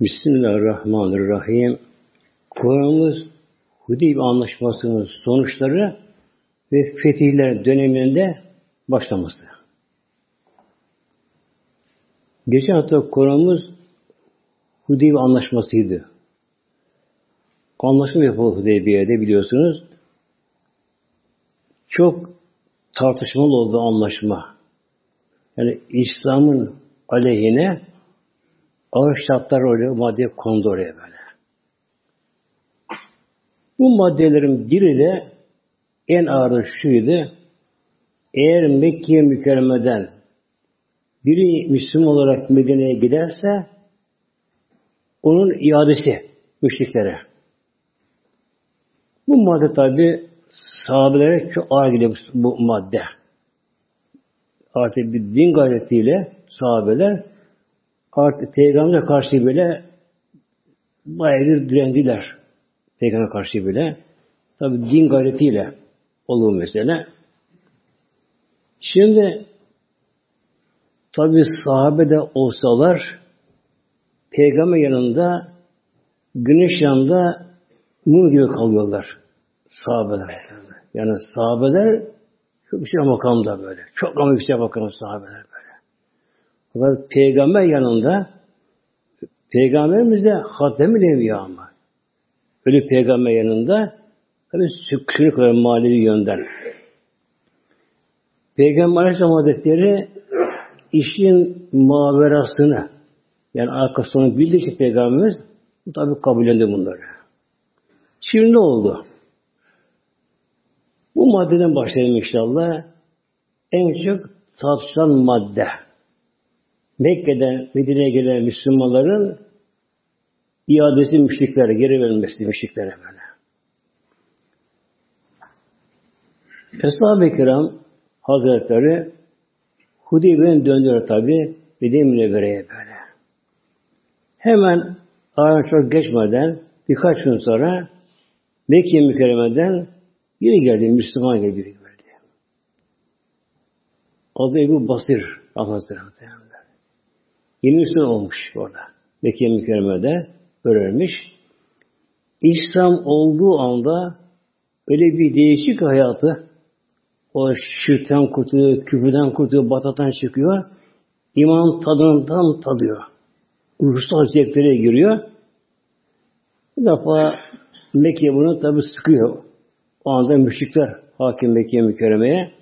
Bismillahirrahmanirrahim. Kur'an'ımız Hudeybiye Anlaşması'nın sonuçları ve fetihler döneminde başlaması. Geçen hafta Kur'an'ımız Hudeybiye Anlaşması'ydı. Anlaşma yapıldı Hudeybiye'de biliyorsunuz. Çok tartışmalı oldu anlaşma. Yani İslam'ın aleyhine ağır şartlar oraya madde kondu oraya böyle. Bu maddelerin biri de en ağırı şuydu. Eğer Mekke mükerremeden biri Müslüman olarak Medine'ye giderse onun iadesi müşriklere. Bu madde tabi sahabelere çok ağır geliyor bu madde. Artık bir din gayretiyle sahabeler artık Peygamber'e karşı bile bayağı bir direndiler. Peygamber karşı bile. Tabi din gayretiyle olur mesele. Şimdi tabi sahabe de olsalar peygamber yanında güneş yanında mum gibi kalıyorlar. Sahabeler. Yani sahabeler çok yüksek makamda böyle. Çok ama yüksek makam sahabeler böyle. Fakat peygamber yanında peygamberimiz de hatem-i evliya ama. Öyle peygamber yanında tabi sükürük ve manevi yönden. Peygamber Aleyhisselam Hazretleri işin maverasını yani arkasını bildiği için Peygamberimiz tabi kabullendi bunları. Şimdi ne oldu? Bu maddeden başlayalım inşallah. En çok tartışılan madde. Mekke'den Medine'ye gelen Müslümanların iadesi müşriklere, geri verilmesi müşriklere böyle. Eshab-ı Kiram Hazretleri Hudeybiye'nin döndüler tabi Medine Münevvere'ye böyle. Hemen aradan çok geçmeden birkaç gün sonra Mekke mükerremeden biri geldi, Müslüman geldi biri geldi. Adı Ebu Basir Hazretleri. Yeni Müslüman olmuş orada. Mekke mükerremede öğrenmiş. İslam olduğu anda öyle bir değişik hayatı o şirkten kurtuluyor, küfürden kurtuluyor, batatan çıkıyor. İman tadını tam tadıyor. Ruhsal zevklere giriyor. Bir defa Mekke bunu tabi sıkıyor. O anda müşrikler hakim Mekke mükerremeye.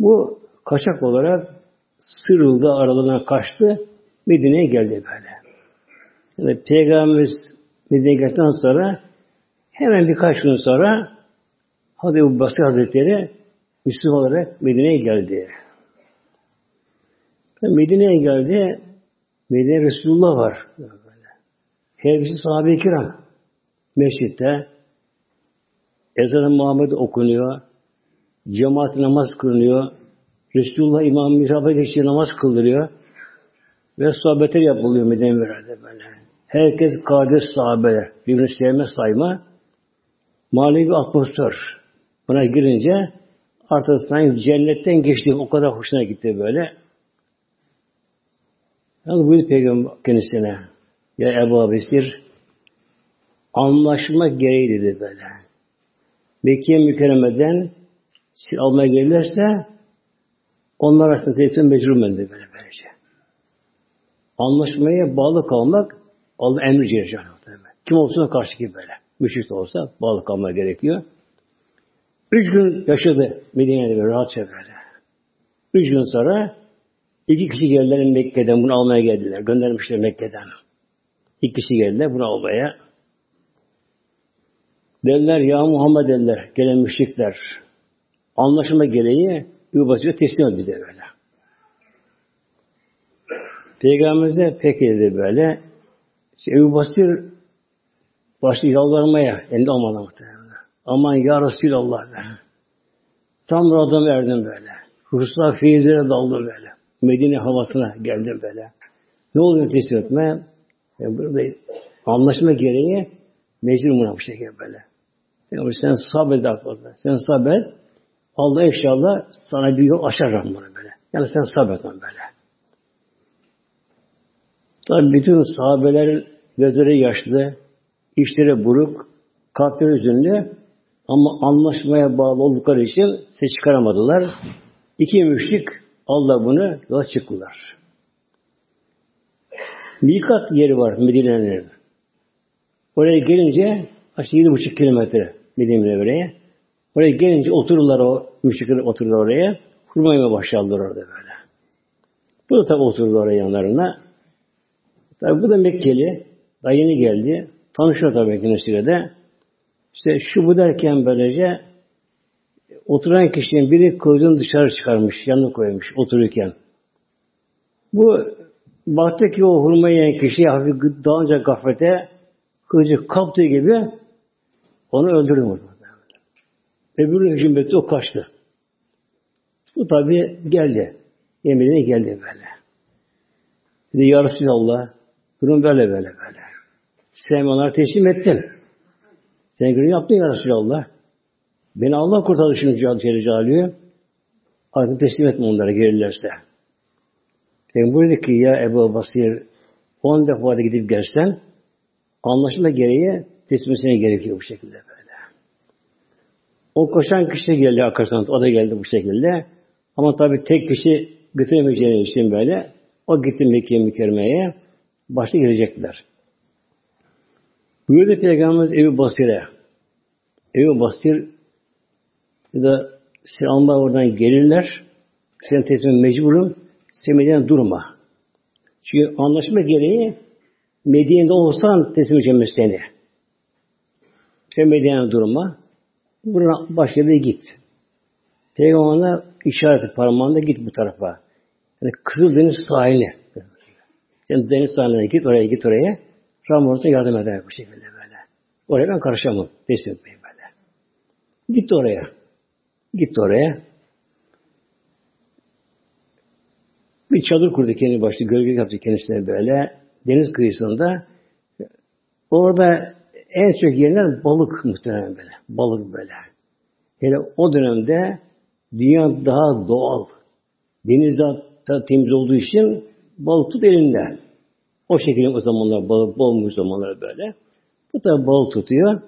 Bu kaçak olarak sırıldı, aralarına kaçtı. Medine'ye geldi böyle. Yani Peygamberimiz Medine'ye geldikten sonra hemen birkaç gün sonra Hazreti Ebu Basri Hazretleri Müslüman olarak Medine'ye geldi. Medine'ye geldi. Medine Resulullah var. Her birisi sahabe-i kiram. Mescitte ezan Muhammed okunuyor. Cemaat namaz kılınıyor. Resulullah İmam Mihrab'a geçiyor, namaz kıldırıyor. Ve sohbetler yapılıyor Medine Münevvere'de böyle. Herkes kardeş sahabeler. Birbirini sevme sayma. Manevi atmosfer. Buna girince artık sanki cennetten geçti. O kadar hoşuna gitti böyle. Yani buyurdu Peygamber kendisine. Ya Ebu Abisir anlaşma gereği dedi böyle. Mekke mükerremeden siz almaya gelirlerse onlar arasında teslim mecbur ben de böyle böylece. Anlaşmaya bağlı kalmak Allah emri Celle Kim olsun karşı gibi böyle. Müşrik de olsa bağlı kalmaya gerekiyor. Üç gün yaşadı Medine'de böyle rahatça böyle. Üç gün sonra iki kişi geldiler Mekke'den bunu almaya geldiler. Göndermişler Mekke'den. İki kişi geldiler bunu almaya. Dediler ya Muhammed dediler. Gelen müşrikler. Anlaşma gereği bir basıyor teslim bize böyle. Peygamberimize pek dedi böyle. İşte Ebu Basir başladı yalvarmaya. Elinde olmadan muhtemelen. Aman ya Resulallah be. Tam radam erdim böyle. Ruslar feyizlere daldı böyle. Medine havasına geldim böyle. Ne oluyor teslim etme? Yani burada anlaşma gereği mecbur buna bu şekilde böyle. Yani sen sabret akıllı. Sen sabret. Allah inşallah sana bir yol açar bunu böyle. Yani sen sabret böyle. Tabi bütün sahabelerin gözleri yaşlı, işleri buruk, kalpleri üzünlü ama anlaşmaya bağlı oldukları için ses çıkaramadılar. İki müşrik Allah bunu yola çıktılar. Mikat yeri var Medine'nin. Oraya gelince aşağı yedi buçuk kilometre Medine'ye oraya. Oraya gelince otururlar o müşrikler otururlar oraya. Hurma yemeye başladılar orada böyle. Bu da tabi oturdu oraya yanlarına. Tabi bu da Mekkeli. Daha yeni geldi. Tanışıyor tabi kendisiyle de. İşte şu bu derken böylece oturan kişinin biri kılıcını dışarı çıkarmış, yanına koymuş otururken. Bu baktı ki o hurma yiyen kişi hafif daha önce gaflete kılıcı kaptığı gibi onu öldürdü mü? Öbürü hücum etti, o kaçtı. Bu tabi geldi. Yeminine geldi böyle. Dedi Ya Resulallah, durum böyle böyle böyle. Sen onları teslim ettin. Sen günü yaptın Ya Resulallah. Beni Allah kurtardı şimdi Celle Celaluhu. Artık teslim etme onlara gelirlerse. Yani burada ki ya Ebu Basir on defa da gidip gelsen anlaşılma gereği teslimesine gerekiyor bu şekilde böyle. O koşan kişi geldi arkasından, o da geldi bu şekilde. Ama tabii tek kişi götüremeyeceğini için böyle o gitti Mekke'ye mükerremeye başta gelecekler. Buyurdu Peygamberimiz Ebu Basir'e. Ebu Basir ya da selamlar oradan gelirler. Sen teslim mecburum. Sen durma. Çünkü anlaşma gereği Medine'de olsan teslim edeceğim seni. Sen Medine'den durma. Buna başka bir git. Peygamber'e işareti parmağında git bu tarafa. Yani Kızıl Deniz sahiline. Sen deniz sahiline git oraya git oraya. Ramazan'a yardım eder bu şekilde böyle. Oraya ben karışamam. Teslim etmeyin böyle. Git oraya. Gitti oraya. Bir çadır kurdu kendi başta. Gölge yaptı kendisine böyle. Deniz kıyısında. Orada en çok yenilen balık muhtemelen böyle. Balık böyle. Hele o dönemde dünya daha doğal. Deniz daha temiz olduğu için balık tut elinde. O şekilde o zamanlar balık bolmuş zamanlar böyle. Bu da balık tutuyor.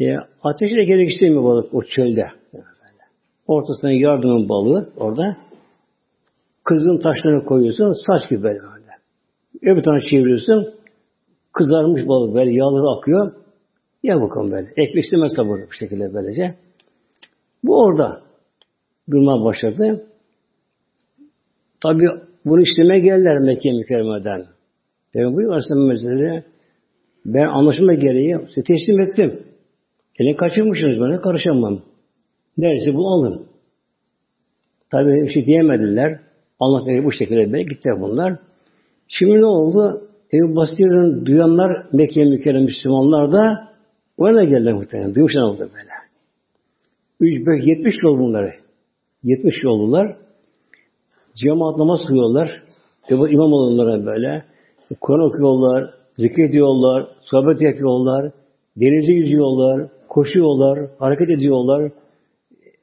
E, ateşi de gerek istemiyor balık o çölde. Ortasına yardımın balığı orada. Kızın taşlarını koyuyorsun, saç gibi böyle böyle. Öbür tarafa çeviriyorsun, kızarmış balık böyle, yağları akıyor. Ya bakalım böyle. Ekmek istemez tabi bu şekilde böylece. Bu orada durma başladı. Tabi bunu işlemeye geldiler Mekke mükerremeden. Peygamber buyuruyor Aleyhisselam ben anlaşma gereği size teslim ettim. Elini kaçırmışsınız bana karışamam. Neresi bu alın. Tabi bir şey diyemediler. Anlatmaya bu şekilde böyle gittiler bunlar. Şimdi ne oldu? Ebu Basir'in duyanlar Mekke mükerrem Müslümanlar da oraya geldiler muhtemelen. Duymuşlar oldu böyle. 3, 5, 70 yol bunları. 70 yollular. Cemaat namaz kılıyorlar. Ebu imam olanlara böyle. Kur'an okuyorlar, zikrediyorlar, sohbet yapıyorlar, denize yüzüyorlar, koşuyorlar, hareket ediyorlar.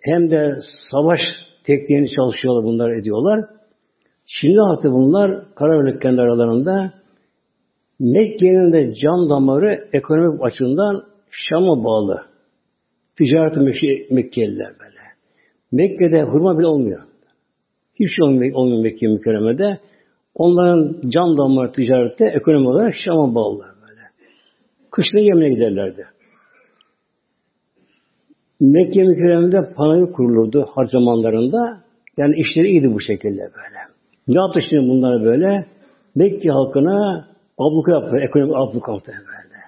Hem de savaş tekniğini çalışıyorlar, bunlar ediyorlar. Şimdi artık bunlar karar kendi aralarında Mekke'nin de can damarı ekonomik açıdan Şam'a bağlı. Ticaret Mekkeliler böyle. Mekke'de hurma bile olmuyor. Hiç şey olmuyor, olmuyor Mekke mükerremede. Onların can damarı ticarette ekonomi olarak Şam'a bağlılar böyle. Kışın Yemen'e giderlerdi. Mekke mükerremede panayır kurulurdu harcamanlarında. Yani işleri iyiydi bu şekilde böyle. Ne yaptı şimdi bunlar böyle? Mekke halkına abluka yaptılar. Ekonomik abluka yaptılar böyle.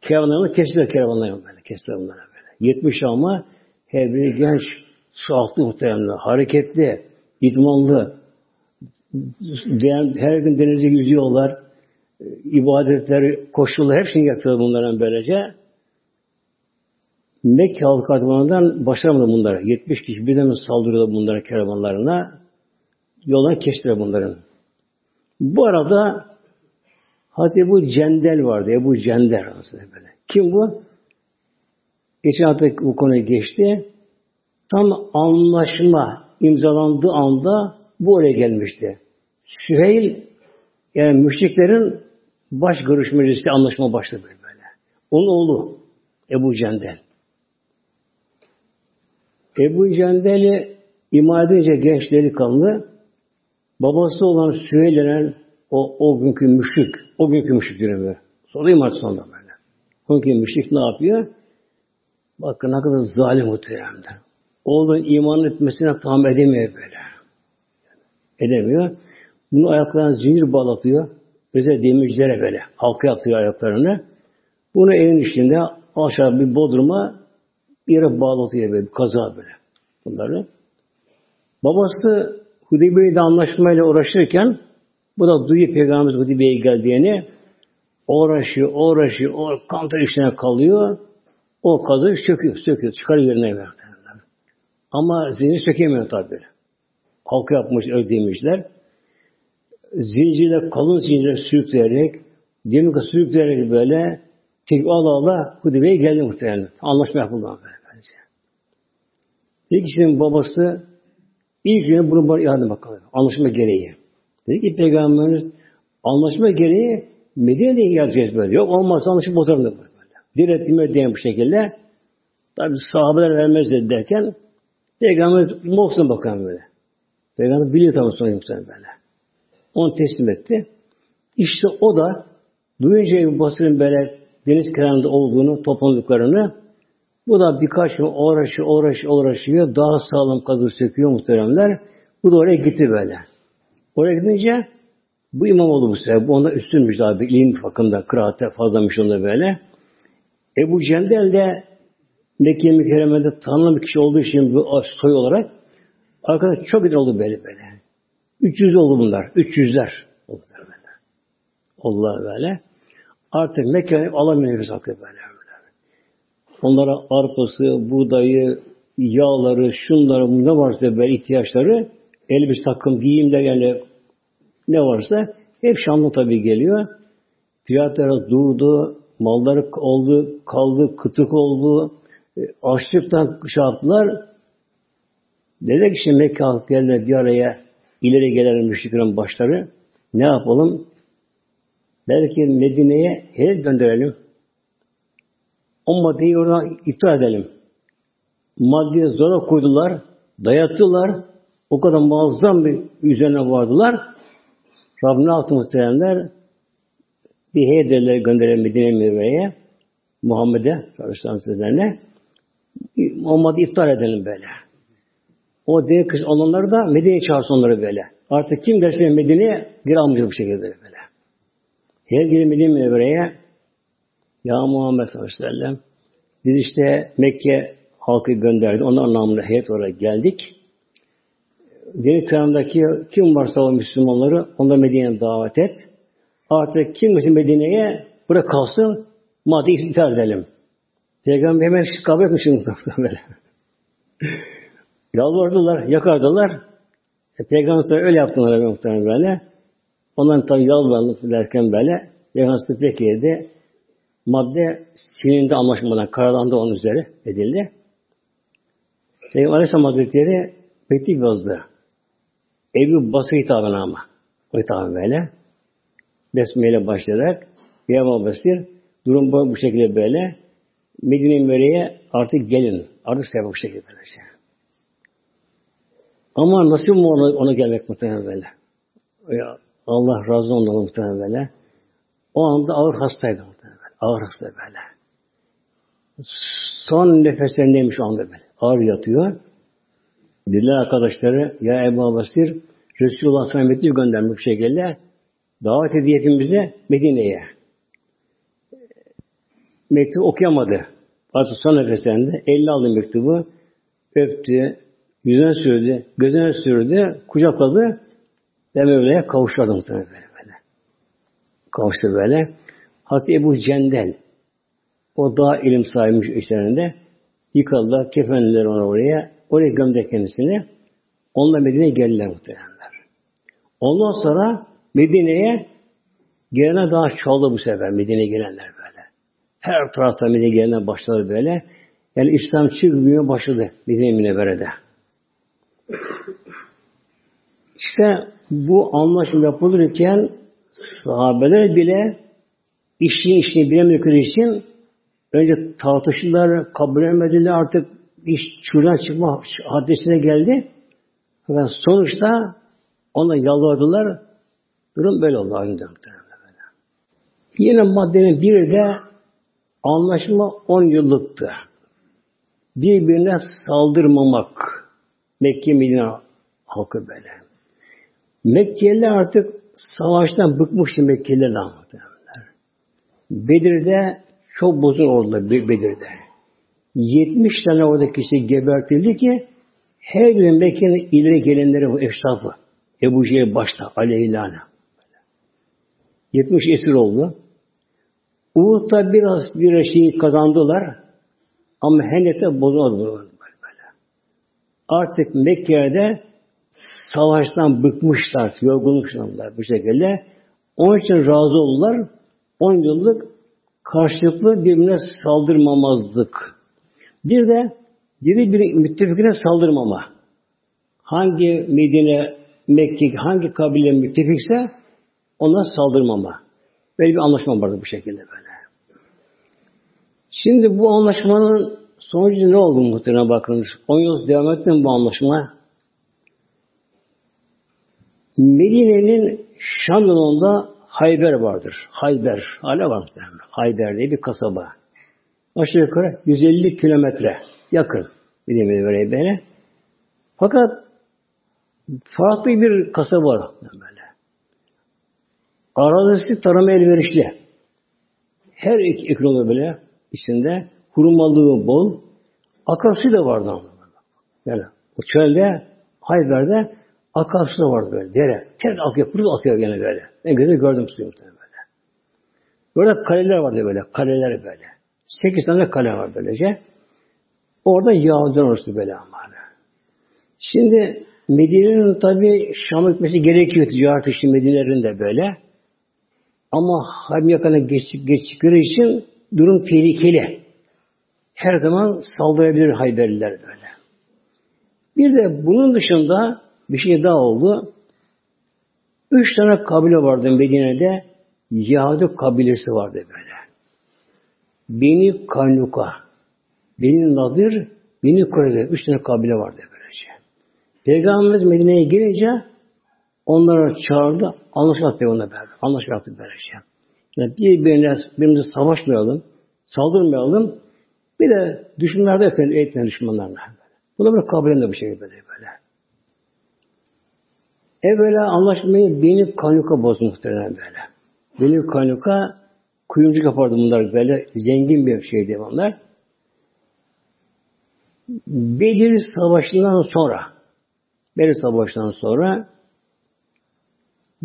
Kervanlarını kestiler kervanlarını böyle. Kestiler bunlara böyle. 70 ama her biri genç, sağlıklı muhtemelen, hareketli, idmanlı, her gün denize yüzüyorlar, ibadetleri, koşullar hepsini yapıyor bunların böylece. Mekke halkı adamlarından başaramadı bunlara. 70 kişi birden saldırıyorlar bunlara kervanlarına. Yoldan kestiler bunların. Bu arada Hazreti bu Cendel vardı. Ebu Cendel böyle. Kim bu? Geçen hafta bu konuya geçti. Tam anlaşma imzalandığı anda bu oraya gelmişti. Süheyl yani müşriklerin baş görüşmecisi anlaşma başladı böyle. Onun oğlu Ebu Cendel. Ebu Cendel'i iman edince genç delikanlı babası olan Süheyl denen o, o günkü müşrik, o günkü müşrik dönemi. Sonra iman sonunda böyle. O günkü müşrik ne yapıyor? Bakın ne kadar zalim muhteremler. Oğlun iman etmesine tahammül edemiyor böyle. Edemiyor. Bunu ayaklarına zincir bağlatıyor. Özel demircilere böyle. Halka atıyor ayaklarını. Bunu evin içinde aşağı bir bodruma bir yere bağlatıyor böyle. Bir kaza böyle. Bunları. Babası Hudeybiye'de anlaşmayla uğraşırken bu da duyuyor Peygamberimiz Hudeybiye'ye geldiğini uğraşıyor, uğraşıyor, o kantar işine kalıyor. O kazı söküyor, söküyor, çıkar yerine verdi. Ama zincir sökemiyor tabi. Halkı yapmış, ödemişler. Zincirle, kalın zincirle sürükleyerek, demir sürükleyerek böyle tek ala ala Hudeybiye'ye geldi muhtemelen. Anlaşma yapıldı böyle bence. İlk kişinin babası ilk gün bunu bana iade bakalım. Anlaşma gereği. Dedi ki Peygamberimiz anlaşma gereği Medine'de geleceğiz böyle. Yok olmazsa anlaşma bozarım böyle. Direttiğime diyen bu şekilde. Tabi sahabeler vermez dedi derken Peygamber Moksun bakan böyle. Peygamber biliyor tabi sonra böyle. Onu teslim etti. İşte o da duyunca Ebu Basır'ın böyle deniz kenarında olduğunu, toplandıklarını bu da birkaç gün uğraşıyor, uğraşıyor, uğraşıyor. Daha sağlam kazı söküyor muhteremler. Bu da oraya gitti böyle. Oraya gidince bu imam oldu bu sefer. Bu onda üstünmüş daha bir ilim bakımda, kıraatte fazlamış onda böyle. Ebu Cendel de Mekke mükerremede tanınan bir kişi olduğu için bu soy olarak arkadaş çok iyi oldu böyle böyle. 300 oldu bunlar. 300'ler oldu böyle. Allah böyle. Artık Mekke'ye alamıyoruz hakkı böyle. böyle. Onlara arpası, buğdayı, yağları, şunları, ne varsa böyle ihtiyaçları, elbis takım, giyimler yani ne varsa hep Şam'da tabii geliyor. Tiyatrolar durdu, malları oldu, kaldı, kıtık oldu, açlıktan şey yaptılar. Dedi ki şimdi Mekke halkı geldiler bir araya ileri gelen müşriklerin başları ne yapalım? Belki Medine'ye hedef gönderelim. O maddeyi oradan iptal edelim. Maddeyi zora koydular, dayattılar. O kadar muazzam bir üzerine vardılar. Rabbim ne yaptı muhteremler? Bir heyderler gönderelim Medine Mürve'ye. Muhammed'e, Aleyhisselam Hazretlerine. Muhammed'i iptal edelim böyle. O diye kız olanları da Medine'ye çağırsın onları böyle. Artık kim derse Medine'ye geri almayacak bu şekilde böyle. Her biri Medine Münevvere'ye Ya Muhammed sallallahu aleyhi ve sellem biz işte Mekke halkı gönderdi. Onun anlamında heyet olarak geldik. Deniz kıyamdaki kim varsa o Müslümanları onları Medine'ye davet et. Artık kim Medine'ye bırak kalsın maddeyi ithal edelim. Peygamber hemen kabul etmişsin böyle. Yalvardılar, yakardılar. E, Peygamber öyle yaptılar muhtemelen böyle. Ondan tabi yalvardık derken böyle Peygamber peki madde sininde anlaşmadan karalandı onun üzeri edildi. Peygamber Aleyhisselam Hazretleri mektup yazdı. Ebu Basri hitabına ama. O hitabı böyle. Besmeyle başlayarak Ebu Basir durum bu şekilde böyle. Medine Münevvere'ye artık gelin. Artık sebep bu şekilde böyle şey. Ama nasıl mı ona, ona gelmek muhtemelen böyle? Allah razı ondan muhtemelen böyle. O anda ağır hastaydı muhtemelen. Ağır hasta böyle. Son nefeslerindeymiş o anda böyle. Ağır yatıyor. Dediler arkadaşları ya Ebu Basir Resulullah sana mektup göndermiş bir şekilde davet ediyor hepimize Medine'ye. Mektup okuyamadı. Artık son nefeslerinde elli aldı mektubu öptü, yüzüne sürdü, gözüne sürdü, kucakladı ve Mevla'ya kavuşturdu muhtemelen böyle. böyle. Kavuştu böyle. Hatta Ebu Cendel o daha ilim sahibi işlerinde yıkadılar, kefendiler onu oraya. Oraya gömdü kendisini. Onunla Medine'ye geldiler muhtemelenler. Ondan sonra Medine'ye gelene daha çoğaldı bu sefer Medine'ye gelenler. Her tarafta Medine'ye gelenler başladı böyle. Yani İslam çıkmıyor başladı Medine Münevvere'de. İşte bu anlaşma yapılırken sahabeler bile işini işini bilemedikleri için önce tartıştılar, kabul etmediler artık iş çürden çıkma hadisine geldi. Fakat sonuçta ona yalvardılar. Durum böyle oldu aynı Yine maddenin biri de anlaşma 10 yıllıktı. Birbirine saldırmamak. Mekke Medine halkı böyle. Mekkeliler artık savaştan bıkmıştı Mekkeliler anlatıyorlar. Bedir'de çok bozun oldular Bedir'de. 70 tane orada kişi gebertildi ki her gün Mekke'nin ileri gelenleri bu eşrafı. Ebu Cehil başta aleyhilâne. 70 esir oldu. Uhud'da biraz bir şey kazandılar. Ama Hendek'te bozulmadı böyle. Artık Mekke'de savaştan bıkmışlar, yorgunluklar bu şekilde. Onun için razı oldular. 10 yıllık karşılıklı birbirine saldırmamazlık. Bir de biri bir müttefikine saldırmama. Hangi Medine, Mekke, hangi kabile müttefikse ona saldırmama. Böyle bir anlaşma vardı bu şekilde böyle. Şimdi bu anlaşmanın sonucu ne oldu muhtemelen bakınız. 10 yıl devam etti mi bu anlaşma? Medine'nin Şam yolunda Hayber vardır. Hayber. Hala var muhtemelen. Hayber diye bir kasaba. Aşağı yukarı 150 kilometre yakın. Medine'ye göre böyle. Fakat farklı bir kasaba var. Böyle. Arazisi tarama elverişli. Her iki ekonomi böyle içinde hurmalığı bol. Akarsu da vardı ama. Yani o çölde Hayber'de akarsu da vardı böyle. Dere. Ter akıyor, pırıl akıyor gene böyle. En gözü gördüm suyu böyle. Böyle kaleler vardı böyle. Kaleler böyle. Sekiz tane kale var böylece. Orada Yahudiler orası böyle ama. Şimdi Medine'nin tabi Şam'a gitmesi gerekiyor ticaret işi Medine'lerin de böyle. Ama hem yakına geçip geçtikleri için durum tehlikeli. Her zaman saldırabilir Hayberliler böyle. Bir de bunun dışında bir şey daha oldu. Üç tane kabile vardı Medine'de. Yahudi kabilesi vardı böyle. Beni Kanuka, Beni Nadir, Beni Kureyze. Üç tane kabile vardı böylece. Peygamberimiz Medine'ye girince onlara çağırdı. Anlaşma yaptı onunla beraber. Anlaşma yaptı böylece. Yani birbirine, birbirimize savaşmayalım, saldırmayalım. Bir de düşmanlarda etmeyin, etmeyin düşmanlarla. Bu da böyle kabul edilen bir şey böyle böyle. Evvela anlaşmayı beni kanuka bozdu muhtemelen böyle. Beni kanuka kuyumcu yapardı bunlar böyle. Zengin bir şeydi onlar. Bedir Savaşı'ndan sonra Bedir Savaşı'ndan sonra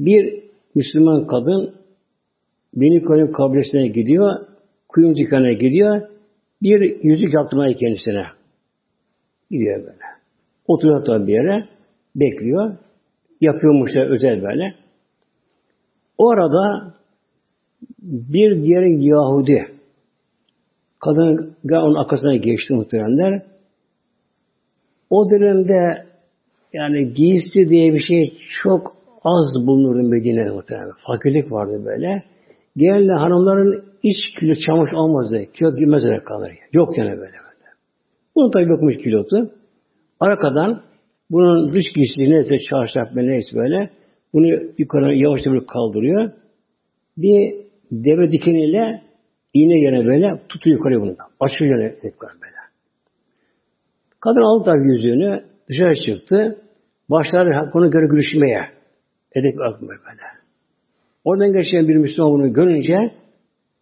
bir Müslüman kadın Beni Koyun kabilesine gidiyor, kuyumcu dükkanına gidiyor, bir yüzük yaptırmaya kendisine. Gidiyor böyle. Oturuyor tabi bir yere, bekliyor. Yapıyormuş da özel böyle. O arada bir diğer Yahudi kadın onun arkasına geçti muhtemelenler. O dönemde yani giysi diye bir şey çok az bulunurdu Medine'de muhtemelen. Fakirlik vardı böyle. Genelde hanımların iç kilo çamaşır almazdı. Kilo giymezler kalır. Yok yani böyle böyle. Bunun tabi yokmuş kilotu. Arkadan bunun dış giysisi neyse çarşaf neyse böyle bunu yukarı yavaşça böyle kaldırıyor. Bir deve dikeniyle iğne yerine böyle tutuyor yukarı bunu. Açıyor yani yukarı böyle. Kadın aldı tabi yüzüğünü dışarı çıktı. Başlar konu göre görüşmeye. Edep böyle. Oradan geçen bir Müslüman bunu görünce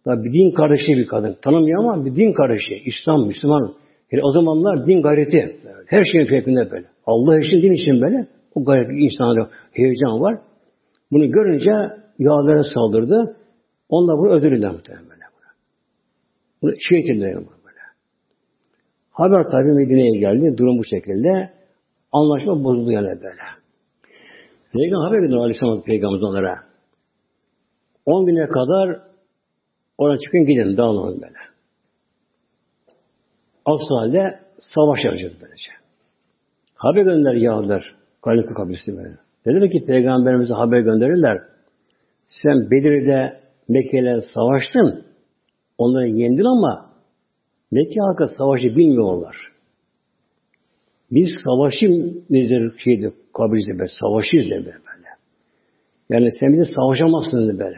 bir din kardeşi bir kadın. Tanımıyor ama bir din kardeşi. İslam, Müslüman. Yani o zamanlar din gayreti. Her şeyin fevkinde böyle. Allah için, din için böyle. O gayret insanda heyecan var. Bunu görünce yağlara saldırdı. Onlar bunu öldürürler muhtemelen böyle. Bunu şehit edildiler böyle. Haber tabi Medine'ye geldi. Durum bu şekilde. Anlaşma bozuldu yani böyle. Peygamber haber verdi Aleyhisselam Peygamber onlara. 10 güne kadar oradan çıkın gidin dağılın böyle. Aksi halde savaş yapacağız böylece. Haber gönder Yahudiler. Kaynıklı kabilesi böyle. Dediler ki peygamberimize haber gönderirler. Sen Bedir'de Mekke'yle savaştın. Onları yendin ama Mekke halkı savaşı bilmiyorlar. Biz savaşı nedir şeydi kabilde be, savaşıyız de böyle. Yani sen bize savaşamazsın de böyle.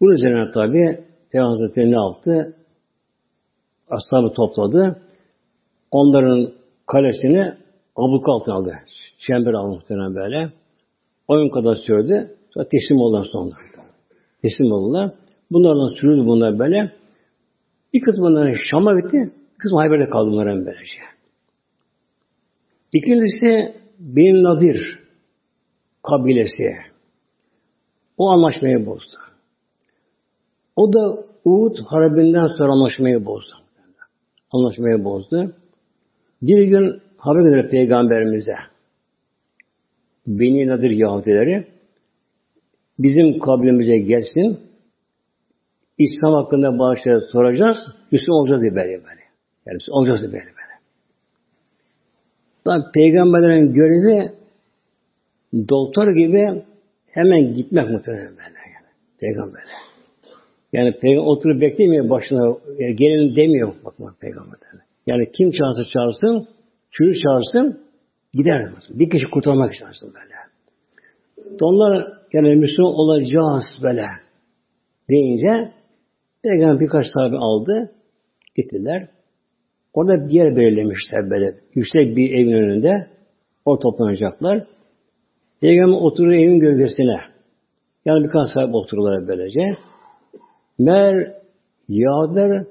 Bunun üzerine tabi Peygamber Hazretleri ne yaptı? Ashabı topladı. Onların kalesini abluk altına aldı. Çember aldı muhtemelen böyle. Oyun kadar sürdü. Sonra teslim oldular sonra. Teslim oldular. Bunlardan sürüldü bunlar böyle. Bir kısmı bunların Şam'a gitti. Kısmı Hayber'de kaldı bunların böylece. İkincisi Bin Nadir kabilesi. O anlaşmayı bozdu. O da Uhud Harbi'nden sonra anlaşmayı bozdu. Anlaşmayı bozdu. Bir gün haber gönderiyor Peygamberimize. Beni Nadir Yahudileri bizim kabilemize gelsin. İslam hakkında bazı soracağız. Müslüman olacağız diye böyle böyle. Yani olacağız diye böyle böyle. Tabi peygamberlerin görevi doktor gibi hemen gitmek muhtemelen böyle. Yani. Peygamber. Yani peygamber oturup beklemiyor başına yani gelin demiyor bakma peygamberden. Yani kim çağırsa çağırsın, çürü çağırsın gider. Bir kişi kurtarmak istersin böyle. Onlar yani Müslüman olacağız böyle deyince Peygamber birkaç sahabe aldı. Gittiler. Orada bir yer belirlemişler böyle. Yüksek bir evin önünde. Orada toplanacaklar. Peygamber oturuyor evin gölgesine. Yani birkaç sahibi otururlar böylece. Mer Yahudiler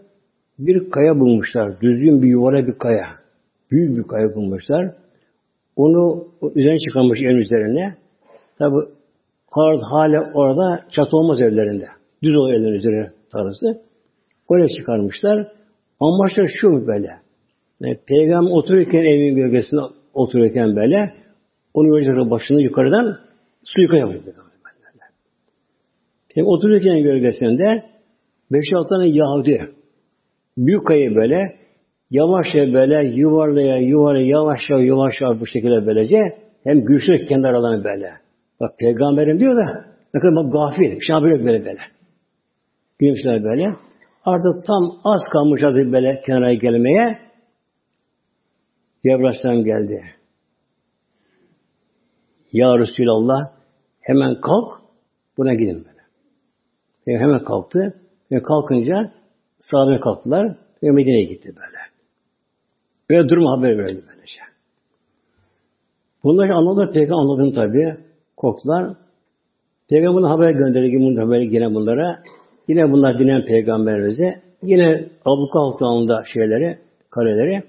bir kaya bulmuşlar. Düzgün bir yuvara bir kaya. Büyük bir kaya bulmuşlar. Onu üzerine çıkarmış en üzerine. Tabi hala orada çatı olmaz evlerinde. Düz o evlerin üzerine tarzı. Oraya çıkarmışlar. Amaçlar şu mu böyle? Yani Peygamber otururken evin gölgesinde otururken böyle onun gölgesinin başını yukarıdan su yukarı yapıyor. Peygamber otururken gölgesinde beş altı tane Yahudi büyük kayı böyle yavaşça böyle yuvarlaya yuvarlaya yavaşça yavaşça bu şekilde böylece hem güçlü kendi aralarını böyle. Bak peygamberim diyor da ne kadar bak gafil. Şah böyle böyle. Gülmüşler böyle. Artık tam az kalmış adı böyle kenara gelmeye. Cebrail geldi. Ya Resulallah hemen kalk buna gidin böyle. Yani hemen kalktı. Ve kalkınca sahabe kalktılar ve Medine'ye gitti böyle. Böyle durum haber verdi böylece. Bunları anladılar, peygamber anladım tabi. Korktular. Peygamber'in haber gönderdi bunlar böyle yine bunlara. Yine bunlar dinen peygamberimize. Yine abluka altında şeyleri, kaleleri.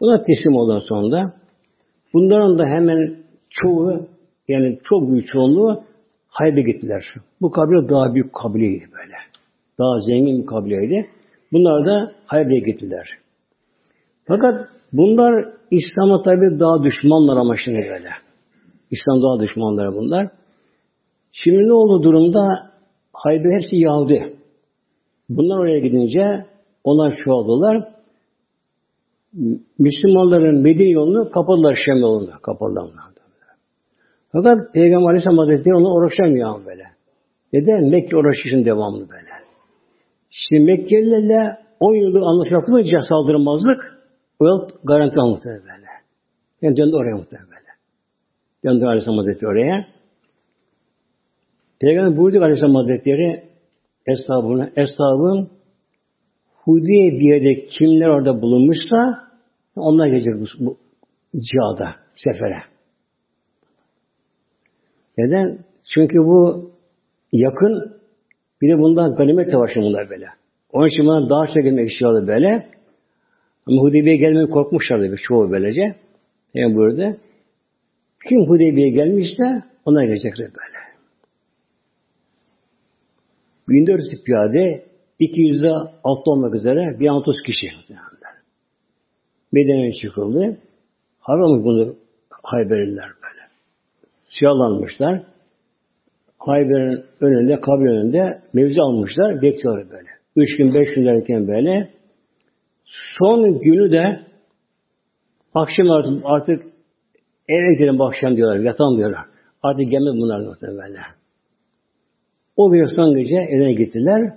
Buna teslim olan sonunda bunların da hemen çoğu yani çok büyük çoğunluğu Haybe gittiler. Bu kabile daha büyük kabileydi böyle. Daha zengin bir kabileydi. Bunlar da Haybe'ye gittiler. Fakat bunlar İslam'a tabi daha düşmanlar ama şimdi böyle. İslam daha düşmanları bunlar. Şimdi ne oldu durumda? Haybe hepsi Yahudi. Bunlar oraya gidince onlar çoğaldılar. Müslümanların Medine yolunu kapadılar Şam yolunu. Kapadılar. Fakat Peygamber Aleyhisselam Hazretleri onu uğraşamıyor böyle. Neden? Mekke uğraşışın devamlı böyle. Şimdi Mekkelilerle 10 yıldır anlaşma yapılınca saldırmazlık o yıl garanti almıştı böyle. Yani döndü oraya muhtemelen böyle. Döndü Aleyhisselam Hazretleri oraya. Peygamber buyurdu Aleyhisselam Hazretleri eshabına, eshabın Hudeybiye'de kimler orada bulunmuşsa onlar gelecek bu, bu cihada, sefere. Neden? Çünkü bu yakın bir de bundan ganimet savaşı bunlar böyle. Onun için bunlar daha çok gelmek istiyordu böyle. Ama Hudeybiye'ye gelmeye korkmuşlardı bir çoğu böylece. Yani burada kim Hudeybiye'ye gelmişse ona gelecekler böyle. 1400 piyade 200'de altı olmak üzere bir 30 kişi. Medine'ye çıkıldı. Haram bunu Hayberliler böyle. Siyahlanmışlar. Hayber'in önünde, kabir önünde mevzi almışlar. Bekliyorlar böyle. Üç gün, beş gün derken böyle. Son günü de akşam artık, artık eve gidelim akşam diyorlar. Yatalım diyorlar. Artık gelmez bunlar muhtemelen. O gece son gece evine gittiler.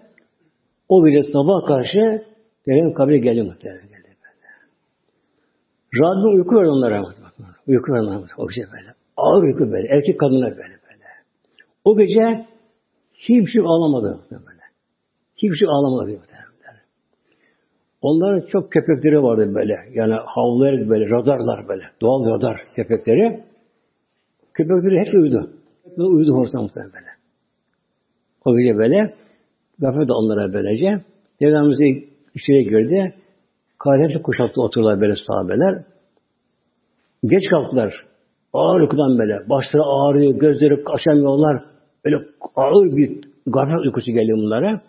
O gece sabah karşı Peygamber kabre geldi muhtemelen. Geldi böyle. Rabbim uyku verdi onlara. Uyku verdi onlara o gece böyle. Ağır uyku böyle. Erkek kadınlar böyle böyle. O gece hiçbir şey ağlamadı böyle. Hiçbir şey ağlamadı muhtemelen. Onların çok köpekleri vardı böyle. Yani havlayarak böyle, radarlar böyle. Doğal radar köpekleri. Köpekleri hep uyudu. Hep uyudu ortamda böyle. O gece böyle. Gafet de onlara böylece. Peygamberimiz içeri girdi. Kadehli kuşattı oturdular böyle sahabeler. Geç kalktılar. Ağır uykudan böyle. Başları ağrıyor, gözleri kaşamıyorlar. Böyle ağır bir gaflet uykusu geliyor bunlara.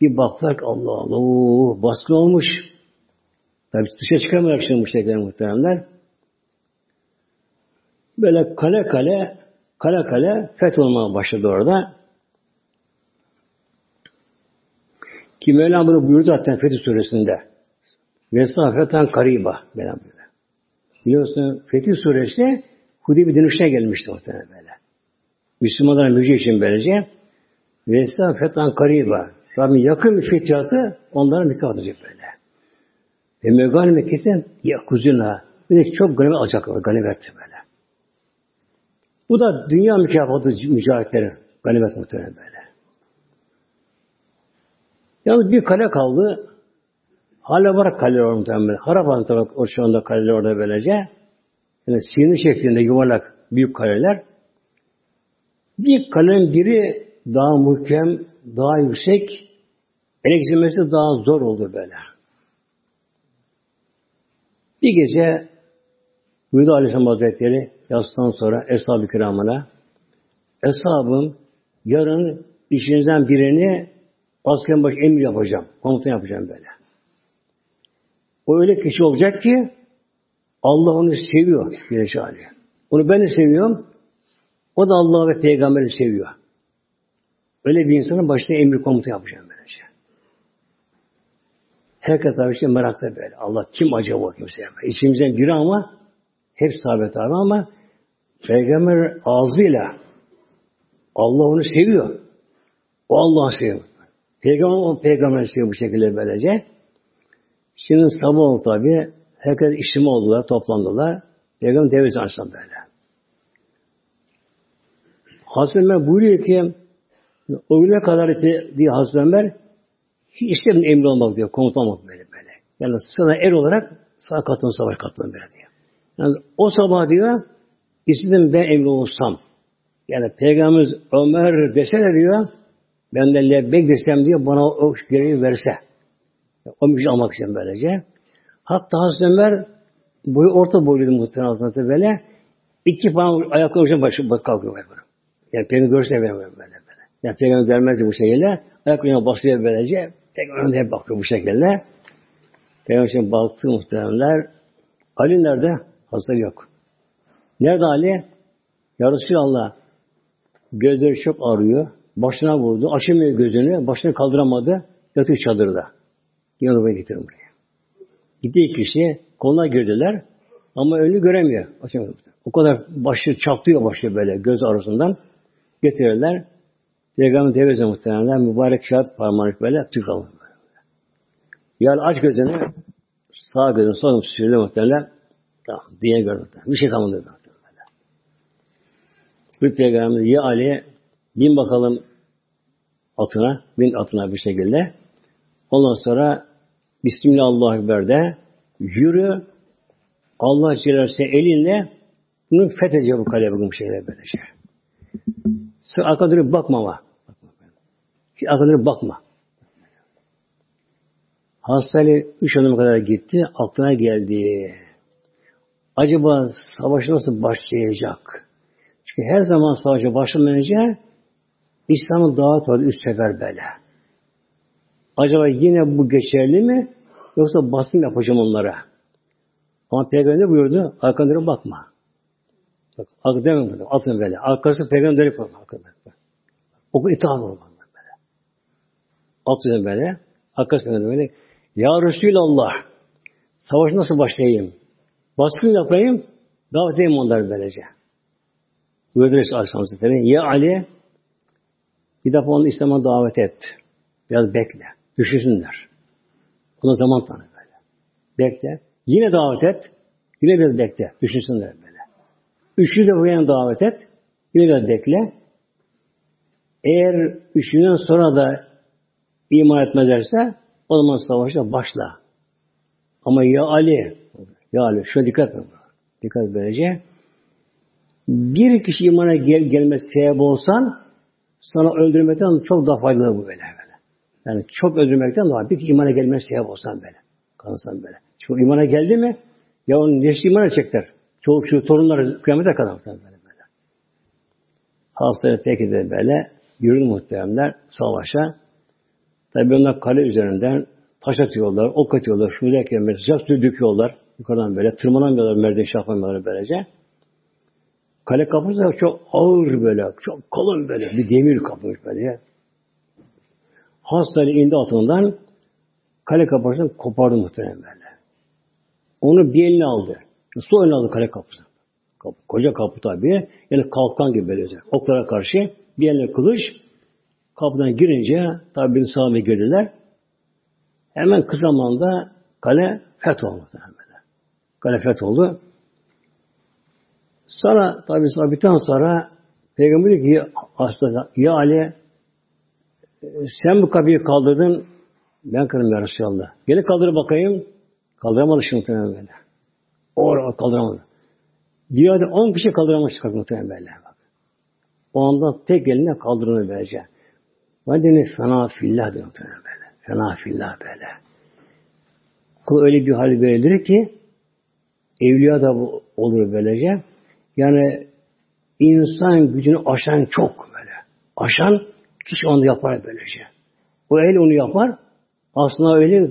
Bir baktılar ki Allah Allah baskın olmuş. Tabi dışarı çıkamıyor şimdi şekilde muhteremler. Böyle kale kale kale kale fetholmaya başladı orada. Ki Mevlam bunu buyurdu zaten Fetih Suresinde. Mesafeten kariba. Mevlam buyurdu. Biliyorsun Fetih Suresi Hudeybi dönüşüne gelmişti muhtemelen böyle. Müslümanların müjde için böylece. Mesafeten kariba. Rabbim yakın bir fethiatı onlara mükafat edecek böyle. Ve meganime kesin yakuzuna. Bir de çok ganimet alacaklar. Ganimet böyle. Bu da dünya mükafatı mücahitlerin. Ganimet muhtemelen böyle. Yalnız bir kale kaldı. Hala var kale orada muhtemelen. Harapan tarafı o şu anda kaleler orada böylece. Yani sinir şeklinde yuvarlak büyük kaleler. Bir kalenin biri daha muhkem, daha yüksek, ele geçirmesi daha zor oldu böyle. Bir gece Buyurdu Aleyhisselam Hazretleri yastan sonra Eshab-ı Kiramına Eshabım yarın işinizden birini askerin başı emir yapacağım. Komutan yapacağım böyle. O öyle kişi olacak ki Allah onu seviyor Güneş Onu ben de seviyorum. O da Allah ve Peygamber'i seviyor. Öyle bir insanın başına emir komutu yapacağım böylece. Herkes tabii işte merakta böyle. Allah kim acaba kimse? İçimizden biri ama hep sahabe tabi ama Peygamber ağzıyla Allah onu seviyor. O Allah'ı seviyor. Peygamber o peygamber seviyor bu şekilde böylece. Şimdi sabah oldu tabi. Herkes işimi oldular, toplandılar. Peygamber devlet açsam böyle. Hazreti Ömer buyuruyor ki o güne kadar diye Hazreti Ömer hiç istemedim emri olmak diyor. Komutan olmak böyle böyle. Yani sana er olarak sağ katılın savaş katılın böyle diyor. Yani o sabah diyor istedim ben emri olsam. Yani Peygamberimiz Ömer dese de diyor ben de lebbek desem diyor bana o görevi verse. O müjde almak için böylece. Hatta Hazreti Ömer boyu orta boyluydu muhtemelen Hazreti böyle. İki falan ayakları ucuna başı kalkıyor böyle. Yani Peygamber görse böyle böyle. böyle. Yani Peygamber gelmezdi bu şekilde. Ayaklarına basıyor böylece. Peygamber hep bakıyor bu şekilde. Peygamber şimdi baktı muhtemelenler. Ali nerede? Hazır yok. Nerede Ali? Ya Resulallah gözleri çok ağrıyor. Başına vurdu. Açamıyor gözünü. Başını kaldıramadı. Yatıyor çadırda. Yanıma getirin buraya. Gitti iki kişi. Koluna girdiler. Ama önünü göremiyor. Açamıyor. O kadar başı çatlıyor başı böyle göz arasından. Getirirler. Peygamber tevbe muhtemelen mübarek şahat parmağını böyle tük alır. Yani aç gözünü sağ gözünü sol sürdü muhtemelen tamam diye gördü. Bir şey kalmadı. Bu peygamber ya Ali bin bakalım atına, bin atına bir şekilde. Ondan sonra Bismillahirrahmanirrahim yürü Allah Celle elinle bunu fethedecek bu kale bugün şeyler böyle şey. Sen arka dönüp bakma ama. Hiç bakma. Hastane üç adım kadar gitti. Aklına geldi. Acaba savaş nasıl başlayacak? Çünkü her zaman savaşa başlamadan önce İslam'ın dağıt vardı üst sefer böyle. Acaba yine bu geçerli mi? Yoksa basın yapacağım onlara. Ama Peygamber buyurdu? Arkanlara bakma. Bak, demem bunu. Atın böyle. Arkası Peygamber'e koyma. Oku itaat olmalı böyle. Atın böyle. Arkası Peygamber böyle. Ya Resulallah savaş nasıl başlayayım? Baskın yapayım, davet edeyim onları böylece. Buyurdu Resul Aleyhisselam. Ya Ali Bir defa onu İslam'a davet et. Biraz bekle. Düşünsünler. Ona zaman tanı böyle. Bekle. Yine davet et. Yine biraz bekle. Düşünsünler böyle. Üçüncü defa yine davet et. Yine biraz bekle. Eğer üçünden sonra da iman etmezlerse o zaman savaşta başla. Ama ya Ali, ya Ali, şuna dikkat et. Dikkat böylece. Bir kişi imana gel, gelmesi sebep olsan sana öldürmekten çok daha faydalı bu böyle. böyle. Yani çok öldürmekten daha bir imana gelmesi sebep olsan böyle. Kalsan böyle. Çünkü imana geldi mi ya onun neşli iman edecekler. Çoğu şu torunları kıyamete kadar böyle böyle. Hastalığı peki de böyle yürüdü muhteremler savaşa. Tabi onlar kale üzerinden taş atıyorlar, ok atıyorlar, şu derken böyle sıcak döküyorlar. Yukarıdan böyle tırmanamıyorlar merdiven şahlanmaları böylece. Kale kapısı da çok ağır böyle, çok kalın böyle, bir demir kapıymış böyle. Hastane indi altından kale kapısını kopardı muhtemelen böyle. Onu bir eline aldı. Su eline aldı kale kapısını. Kapı, koca kapı tabi. Yani kalkan gibi böyle. Oklara karşı bir eline kılıç. Kapıdan girince tabi bir sahabe gördüler. Hemen kısa zamanda kale fetholdu. Kale fetholdu. Sonra tabi sabitten sonra Peygamber diyor ki aslında ya Ali sen bu kapıyı kaldırdın ben kırdım ya Resulallah. Geri kaldır bakayım. Kaldıramadı şimdi muhtemelen böyle. O kaldıramadı. Bir yerde on kişi kaldıramadı çıkar muhtemelen böyle. O anda tek eline kaldırını böylece. Ben de fena fillah diyor muhtemelen böyle. Fena fillah böyle. Kul öyle bir hal verilir ki evliya da bu olur böylece. Yani insan gücünü aşan çok böyle. Aşan kişi onu yapar böylece. O el onu yapar. Aslında öyle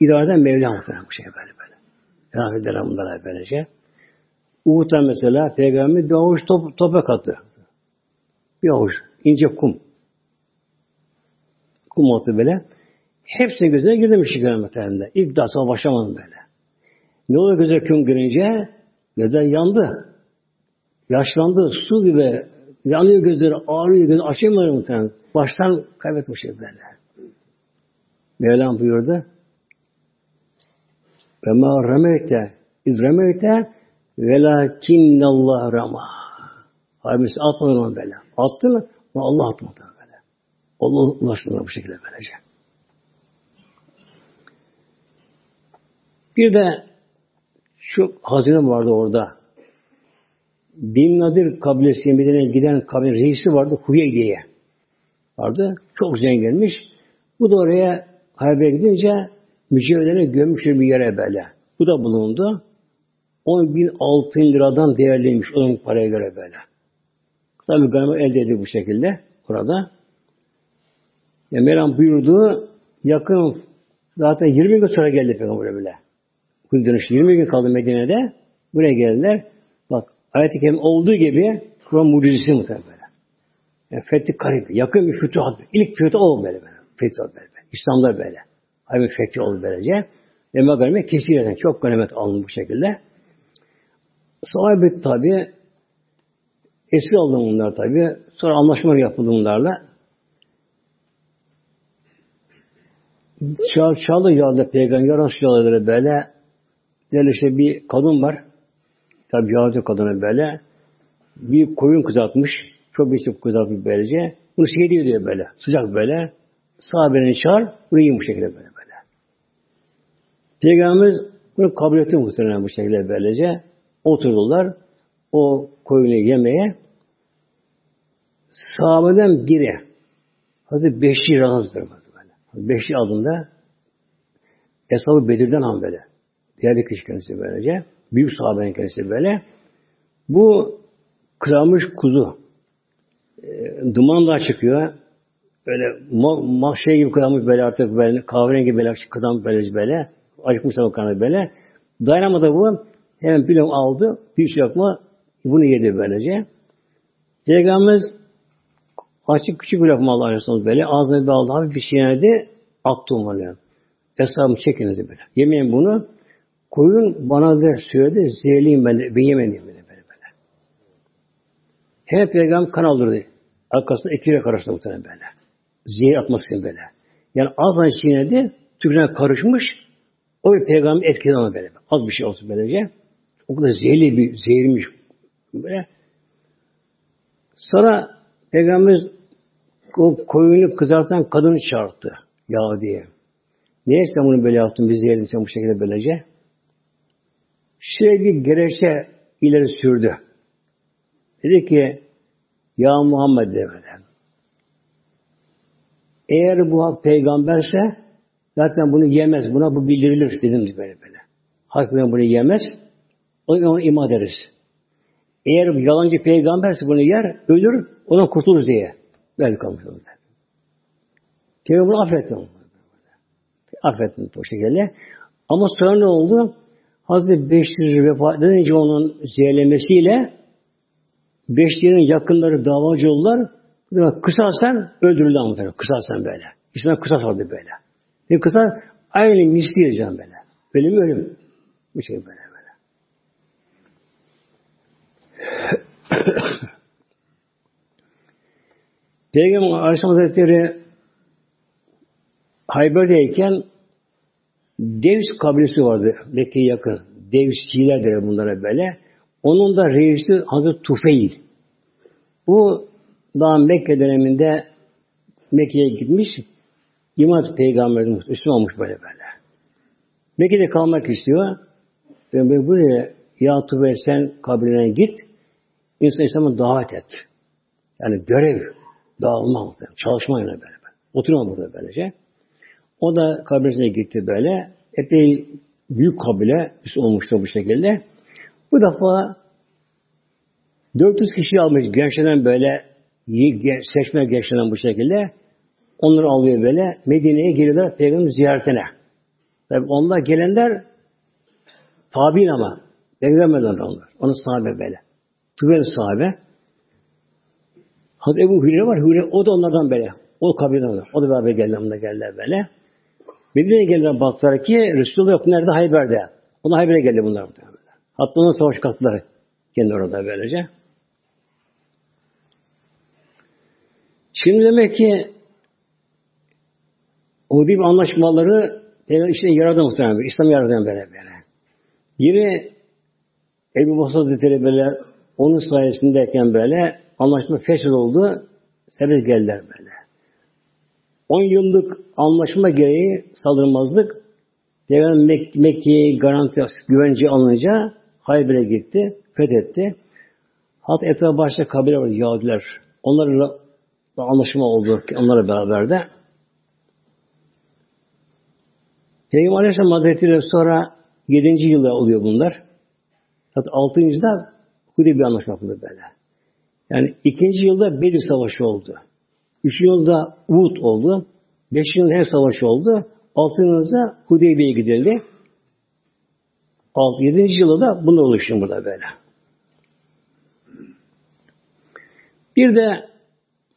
idareden Mevla muhtemelen bu şey böyle böyle. Rahmet eder bunlara böylece. Uhud'da mesela Peygamber bir avuç top, toprak attı. Bir avuç. ince kum. Kum attı böyle. Hepsinin gözüne girdi şey muhtemelen. İlk daha başlamadım böyle. Ne oluyor göze kum girince? Gözler yandı. Yaşlandı. Su gibi yanıyor gözleri, ağrıyor gözleri, açamıyor muhtemelen. Baştan kaybetmiş şey böyle. Mevlam buyurdu. Ve ma remeyte iz remeyte velakinnallah rama. Halbuki atmadın onu böyle. Attı mı? Allah atmadı böyle. Allah ulaştırdı bu şekilde böylece. Bir de şu hazine vardı orada. Bin Nadir kabilesi Medine'ye giden kabile reisi vardı. Huyey diye. Vardı. Çok zenginmiş. Bu da oraya Hayber'e gidince mücevherlerini gömmüşler bir yere böyle. Bu da bulundu. 10 bin altın liradan değerliymiş onun paraya göre böyle. Tabi galiba elde edildi bu şekilde orada. Ya Meram buyurdu yakın zaten 20 gün sonra geldi Peygamber böyle. Bu dönüş 20 gün kaldı Medine'de. Buraya geldiler. Ayet-i kerim olduğu gibi Kur'an mucizesi muhtemelen böyle. Yani fethi karib. Yakın bir fütuhat. İlk fütuhat o böyle böyle. Fütuhat böyle. böyle. İslam'da böyle. Hayır fethi oldu böylece. Ve ganimet kesilen çok ganimet alındı bu şekilde. Sahabe tabi esir aldı bunlar tabi. Sonra anlaşmalar yapıldı bunlarla. Çağ, çağlı yağda peygamber Resulalları böyle böyle işte bir kadın var. Tabi Yahudi kadını böyle. Bir koyun kızartmış. Çok bir şey kızartmış böylece. Bunu şey diyor böyle. Sıcak böyle. Sahabelerini çağır. Bunu yiyin bu şekilde böyle böyle. Peygamberimiz bunu kabul etti muhtemelen bu şekilde böylece. Oturdular. O koyunu yemeye. Sahabeden biri Hazreti Beşir razıdır böyle. Beşir adında Eshab-ı Bedir'den han böyle. Diğer bir kişi kendisi böylece. Büyük sahabenin kendisi böyle. Bu kırılmış kuzu. E, duman da çıkıyor. Böyle ma, şey gibi kırılmış böyle artık böyle kahverengi böyle kırılmış böyle böyle. Acıkmış o kanı böyle. Dayanamadı bu. Hemen bir aldı. Bir şey yapma. Bunu yedi böylece. Peygamberimiz açık küçük bir lokma Allah Aleyhisselam böyle. Ağzına bir aldı. Hafif bir şey yedi. Attı onu. Hesabımı çekiniz böyle. Yemeyin bunu. Koyun bana da söyledi. Zehirliyim ben de. Ben yemedim böyle böyle. böyle. Her peygamber kan aldırdı. Arkasında yürek arasında muhtemelen böyle. Zehir atması için böyle. Yani az çiğnedi, tükürüğüne karışmış, o bir peygamber etkiledi ona böyle. Az bir şey olsun böylece. O kadar zehirli bir zehirmiş böyle. Sonra Peygamber o koyunu kızartan kadını çağırdı. Ya diye. Niye sen bunu böyle yaptın? Bizi yedin sen bu şekilde böylece. Şöyle bir gerekçe ileri sürdü. Dedi ki Ya Muhammed demeden. Eğer bu hak peygamberse zaten bunu yemez. Buna bu bildirilir dedim böyle böyle. Halk bunu yemez. O zaman onu ima ederiz. Eğer yalancı peygamberse bunu yer, ölür, ona kurtulur diye. Böyle kalmış onlar. Peygamber affetti onu. Affettim bu şekilde. Ama sonra ne oldu? Hazreti Beşir vefat edince onun zehirlemesiyle Beşir'in yakınları davacı oldular. Kısasen öldürüldü anlatıyor. Kısasen böyle. İsmail kısas vardı böyle. Bir kısas aynı misli diyeceğim böyle. Ölüm ölüm. Bu şey böyle. Peygamber Aleyhisselam Hazretleri Hayber'deyken Devs kabilesi vardı Mekke'ye yakın. Devsçiler der bunlara böyle. Onun da reisi Hazreti Tufeil. Bu daha Mekke döneminde Mekke'ye gitmiş. İman peygamberin Müslüman olmuş böyle böyle. Mekke'de kalmak istiyor. Ve buraya ya Tufeil sen kabiline git. İnsan İslam'a davet et. Yani görev, dağılma, çalışma yine böyle. Oturma burada böylece. O da kabinesine gitti böyle. Epey büyük kabile olmuştu bu şekilde. Bu defa 400 kişi almış gençlerden böyle seçme gençlerden bu şekilde. Onları alıyor böyle. Medine'ye geliyorlar peygamber ziyaretine. Tabi onlar gelenler tabi'in ama. Peygamberden onlar. Onun sahabe böyle. Tüvel sahabe. Hazreti Ebu Hüreyre var. Hüreyre, o da onlardan böyle. O kabilden O da beraber geldi. Onlar geldiler böyle. Medine'ye geldiler baktılar ki Resulullah yok. Nerede? Hayber'de. Ona Hayber'e geldi bunlar. Hatta onun savaş katları. Kendi orada böylece. Şimdi demek ki o bir anlaşmaları işte yaradı muhtemelen. İslam yaradı böyle böyle. Yine Ebu Basra Hazretleri böyle onun sayesindeyken böyle anlaşma fesıl oldu. Sebep geldiler böyle. 10 yıllık anlaşma gereği saldırmazlık Peygamber Mek Mekke'ye garanti güvence alınca Hayber'e gitti, fethetti. Hatta etrafı başta kabile vardı, Yahudiler. Onlarla anlaşma oldu onlarla beraber de. Peygamber Aleyhisselam Hazretleri sonra 7. yılda oluyor bunlar. Hatta 6. da Hudeybiye anlaşma yapıldı böyle. Yani ikinci yılda Bedir Savaşı oldu. Üçüncü yılda Uhud oldu. Beşinci yılda her savaşı oldu. Altıncı yılda Hudeybiye'ye gidildi. Altı, yedinci yılda da bunlar oluştu burada böyle. Bir de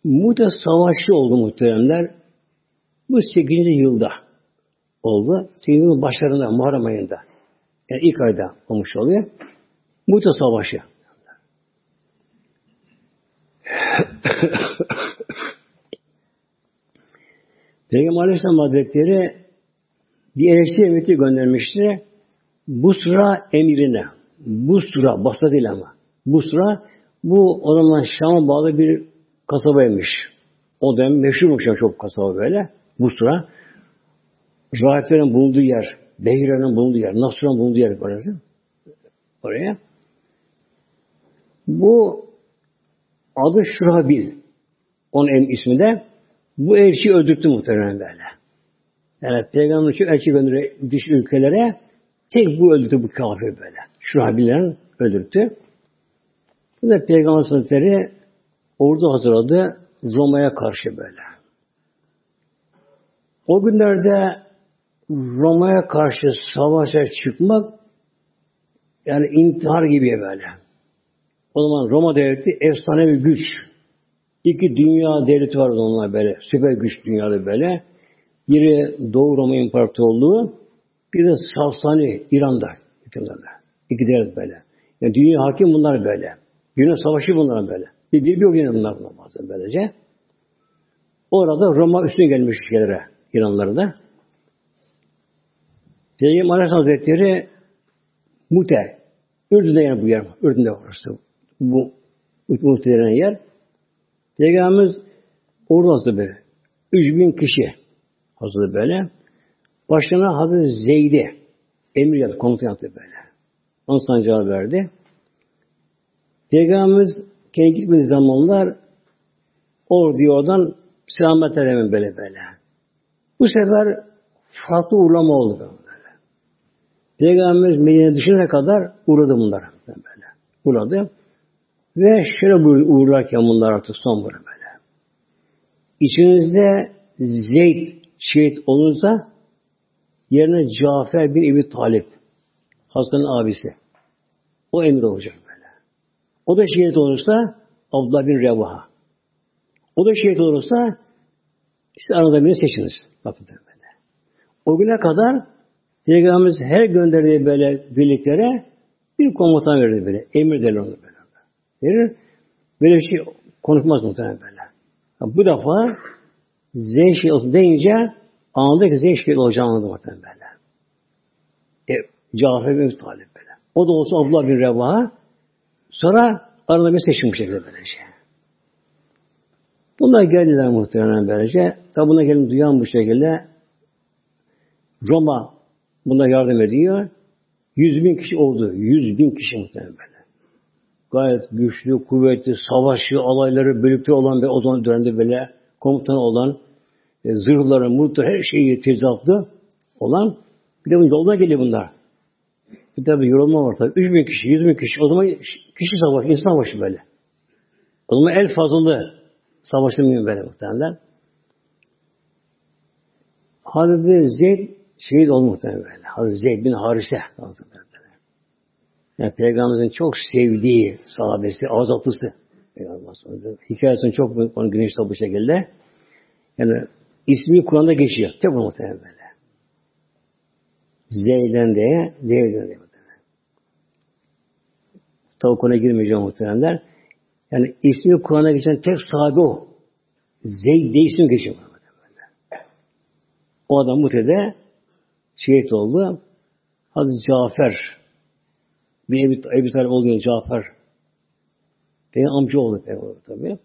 Muta Savaşı oldu muhteremler. Bu sekizinci yılda oldu. Sekizinci yılın başlarında, Muharrem ayında. Yani ilk ayda olmuş oluyor. Muta Savaşı. Peygamber Aleyhisselam Hazretleri bir elçi emniyeti göndermişti. Busra emirine. Busra, Basra değil ama. Busra, bu o zaman Şam'a bağlı bir kasabaymış. O dönem meşhurmuş ya çok kasaba böyle. Busra. Rahiplerin bulunduğu yer, Behira'nın bulunduğu yer, Nasr'ın bulunduğu yer orası. Oraya. Bu adı Şurabil. Onun ismi de. Bu elçi öldürttü muhtemelen böyle. Yani peygamber çok elçi gönderiyor dış ülkelere. Tek bu öldürdü bu kafir böyle. Şurabil'den öldürttü. Bu da Peygamber Hazretleri ordu hazırladı Roma'ya karşı böyle. O günlerde Roma'ya karşı savaşa çıkmak yani intihar gibi böyle. O zaman Roma devleti efsane bir güç. İki dünya devleti var onlar böyle. Süper güç dünyada böyle. Biri Doğu Roma İmparatorluğu, bir de Sasani İran'da hükümdarlar. İki devlet böyle. Yani dünya hakim bunlar böyle. Dünya savaşı bunlar böyle. Bir, bir, o gün bunlar bazen böylece. Orada Roma üstüne gelmiş şeylere, İranlılara da. Peygamber Aleyhisselam Hazretleri Mute, Ürdün'de yani bu yer. Ürdün'de orası. Bu Mute denen yer. Peygamberimiz orada hazırdı böyle. 3000 kişi hazırdı böyle. Başına Hazreti Zeyd'i emir yaptı, komutan yaptı böyle. Onun sancağı verdi. Peygamberimiz kendi gitmediği zamanlar orduyu oradan selamet edemin böyle böyle. Bu sefer farklı uğrama oldu böyle. Peygamberimiz Medine dışına kadar uğradı bunlar böyle. Uğradı. Ve şöyle uğurlarken bunlar artık son böyle böyle. İçinizde Zeyd şehit olursa yerine Cafer bin Ebi Talip Hasan'ın abisi. O emir olacak böyle. O da şehit olursa Abdullah bin Revaha. O da şehit olursa işte arada birini seçiniz. Bakın böyle. O güne kadar Peygamberimiz her gönderdiği böyle birliklere bir komutan verirdi böyle. Emir derler onu böyle. Verir. Böyle bir şey konuşmaz muhtemelen böyle. Bu defa Zeyn olsun deyince anında ki şehit olacağını anladı muhtemelen böyle. E, Cafer bin Talip böyle. O da olsa Abdullah bin Revaha. Sonra arada bir seçim şekilde böylece. Bunlar geldiler muhtemelen böylece. Tabi buna gelin duyan bu şekilde Roma buna yardım ediyor. Yüz bin kişi oldu. Yüz bin kişi muhtemelen böyle. Gayet güçlü, kuvvetli, savaşçı, alayları bölükte olan ve o zaman dönemde böyle komutan olan e, zırhları, murtları her şeyi tezatlı olan bir de yolda geliyor bunlar. Bir tabi yorulma var tabi. Üç bin kişi, yüz bin kişi. O zaman kişi savaşı, insan savaşı böyle. O zaman el fazlalı savaşın mıyım böyle muhtemelen. Hazreti Zeyd şehit oldu muhtemelen böyle. Hazreti Zeyd bin Harise. Yani Peygamberimizin çok sevdiği sahabesi, azatlısı. Hikayesini çok onu güneş bu şekilde. Yani ismi Kur'an'da geçiyor. Tek bu muhtemelen böyle. Zeyd'den diye, Zeyd'den diye. Tabi konuya girmeyeceğim muhtemelenler. Yani ismi Kur'an'a geçen tek sahabe o. Zeyd diye isim geçiyor. O adam mutede şehit oldu. Hazreti Cafer bir Ebi, Ebi Talib oluyor Cafer. Benim amca oldu peygamber tabi.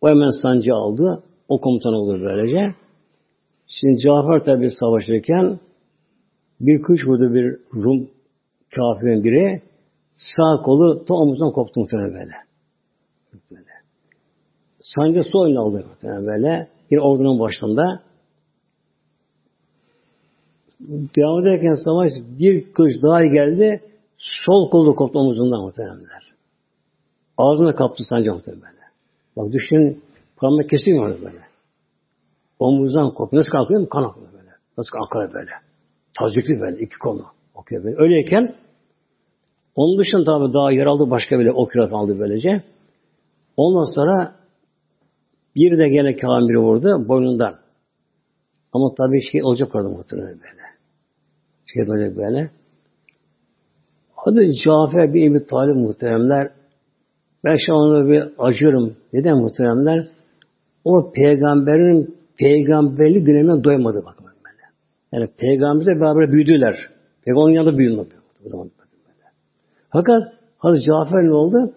O hemen sancı aldı. O komutan oldu böylece. Şimdi Cafer tabi savaşırken bir kış vurdu bir Rum kafirin biri sağ kolu ta omuzdan koptu muhtemelen böyle. böyle. Sancı sol eline aldı muhtemelen böyle. Yine ordunun başında. Devam ederken savaş bir kılıç daha geldi. Sol kolu koptu omuzundan muhtemelen. Ağzına kaptı sancı muhtemelen. Bak düşün parmak kesilmiyor böyle. Omuzdan koptu. Nasıl kalkıyor? Kan akıyor böyle. Nasıl akıyor böyle. Tazikli böyle iki konu. Okuyor böyle. Öyleyken onun dışında tabi daha yer aldı başka bile okrat aldı böylece. Ondan sonra bir de gene kamiri vurdu boynundan. Ama tabi şey olacak orada muhtemelen böyle. Şey olacak böyle. Adı Cafer bir Ebi Talib muhteremler. Ben şu anda bir acıyorum. Neden muhteremler? O peygamberin peygamberlik dönemine doymadı bakın böyle. Yani peygamberle beraber büyüdüler. Peygamberin yanında büyüdüler. Fakat Hazreti Cafer ne oldu?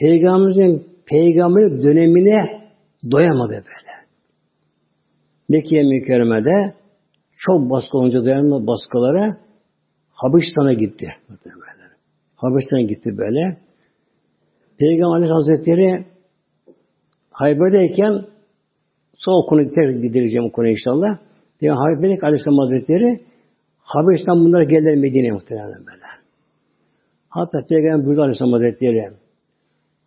Peygamberimizin peygamberlik dönemine doyamadı böyle. Mekke mükerremede çok baskı olunca dayanma baskılara Habeşistan'a gitti. Habeşistan'a gitti böyle. Peygamber Hazretleri Hayber'deyken son konu gideceğim o konu inşallah. Peygamber Hayber'deyken Aleyhisselam Hazretleri Habeşistan bunlar geldiler Medine'ye muhtemelen böyle. Hatta Peygamber buyurdu Aleyhisselam Hazretleri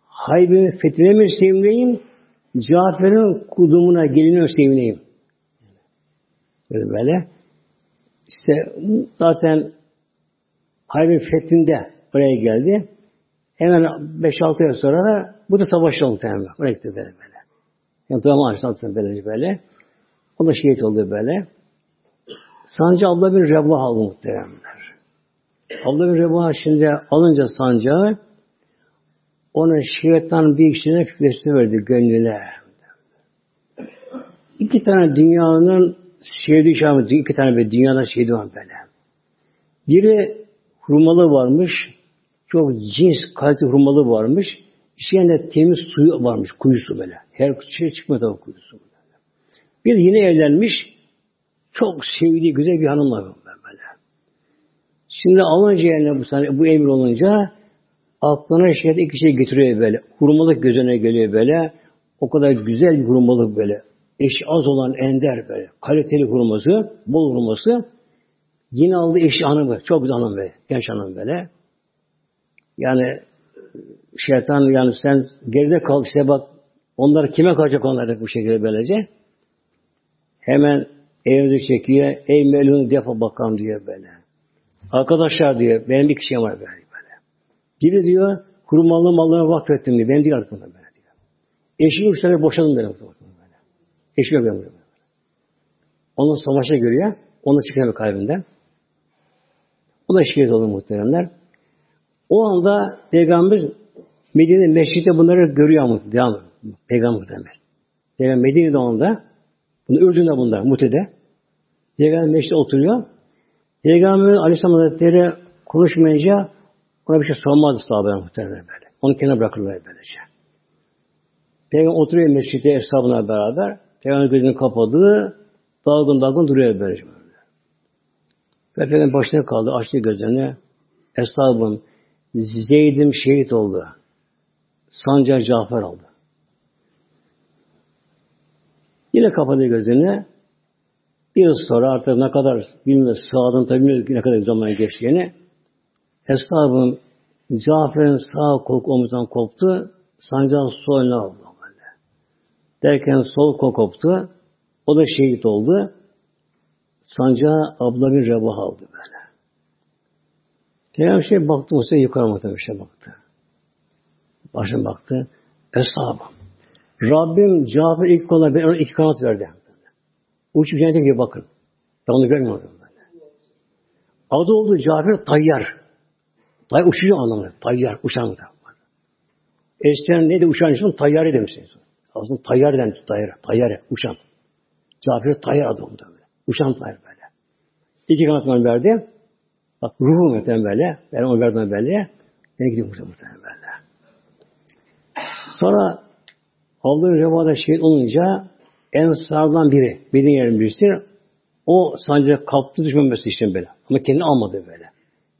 Hayber'in fethine mi sevineyim Cafer'in kudumuna gelini sevineyim. Böyle böyle. İşte zaten Hayber fethinde oraya geldi. Hemen 5-6 ay sonra da bu da savaşta muhtemelen. Oraya gitti böyle böyle. Yani Duyama Aleyhisselam böyle böyle. O da şehit oldu böyle. Sancı abla bir rebah aldı muhteremler. Abla bir rebah şimdi alınca sancağı ona şeytan bir kişinin fükresi verdi gönlüne. İki tane dünyanın sevdiği şey iki tane bir dünyadan şeydi var böyle. Biri hurmalı varmış, çok cins kalite hurmalı varmış. İçinde temiz suyu varmış, kuyusu böyle. Her şey çıkmadı o kuyusu. Bir yine evlenmiş, çok sevdiği güzel bir hanım var böyle. Şimdi alınca yani bu, bu emir olunca aklına şeyde iki şey getiriyor böyle. Hurmalık gözüne geliyor böyle. O kadar güzel bir hurmalık böyle. Eşi az olan ender böyle. Kaliteli hurması, bol hurması. Yine aldı eşi hanımı. Çok güzel hanım böyle. Genç hanım böyle. Yani şeytan yani sen geride kal işte bak onlar kime kalacak onlar bu şekilde böylece. Hemen evimizi çekiyor. Ey melun defa bakalım diyor böyle. Arkadaşlar diyor benim bir kişiyim var böyle. böyle. Biri diyor kurmalı mallarına vakfettim diyor. Ben değil artık böyle diyor. Eşimi üç tane boşadım böyle. böyle. Eşim yok benim. Onu savaşa görüyor. Onu çıkıyor kalbinden. O da şehit oldu muhteremler. O anda Peygamber Medine Meşrik'te bunları görüyor devam Peygamber muhtemelen. Peygamber Medine'de onda bunu Ürdün'de bunlar Mute'de. Peygamber Meşrik'te oturuyor. Peygamber Aleyhisselam Hazretleri konuşmayınca ona bir şey sormazdı sahabeler muhtemelen böyle. Onu kenara bırakırlar böylece. Peygamber oturuyor mescitte hesabına beraber. Peygamber gözünü kapadı. Dalgın dalgın duruyor böylece. Ve Peygamber başına kaldı. Açtı gözlerini. Eshabım Zeyd'im şehit oldu. Sancar Cafer aldı. Yine kapadı gözlerini. Bir yıl sonra artık ne kadar bilmiyoruz, sağdan tabi bilmiyoruz ne kadar zaman geçtiğini. Hesabım Cafer'in sağ kol omuzdan koptu, sancağın soluna. Böyle. Derken sol kol koptu, o da şehit oldu. Sancağı abla bir rebah aldı böyle. Peygamber şey baktı, Musa yukarı mı bir şey baktı. Başına baktı. Eshabım. Rabbim Cafer ilk kola ben ona iki kanat verdi. Uçup cennete gibi bakın. Ben onu görmüyorum böyle. Adı oldu Cafer Tayyar. Tayyar uçucu anlamında. Tayyar, uçan mı Eskiden neydi uçan ismi? Tayyare demişsiniz. Aslında Tayyar demiş. Tayyar, Tayyare, uçan. Cafer Tayyar adı oldu. Uçan Tayyar böyle. İki kanat verdi. Bak ruhu muhtemelen böyle. Ben onu verdim böyle. Ben gidiyorum muhtemelen böyle. Sonra Abdülhamid Reva'da şehit olunca Ensardan biri, Medine yerin birisi o sancak kaptı düşmemesi için böyle. Ama kendini almadı böyle.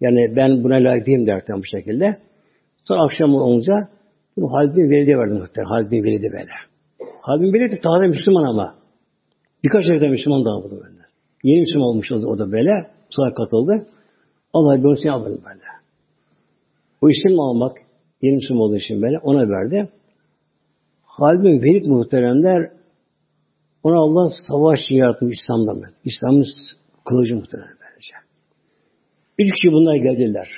Yani ben buna layık değilim derken bu şekilde. Sonra akşam olunca bunu Halid bin Velid'e verdim muhtemelen. Halid bin Velid'e böyle. Halid bin Velid de Müslüman ama. Birkaç ayda Müslüman daha buldu böyle. Yeni Müslüman olmuş o da böyle. Sonra katıldı. Allah bir onu şey almadı böyle. Bu isim almak yeni Müslüman olduğu için böyle ona verdi. Halid bin Velid muhteremler ona Allah savaş yaratmış İslam'dan. İslam'ın kılıcı muhtemelen bence. Üç kişi bunlar geldiler.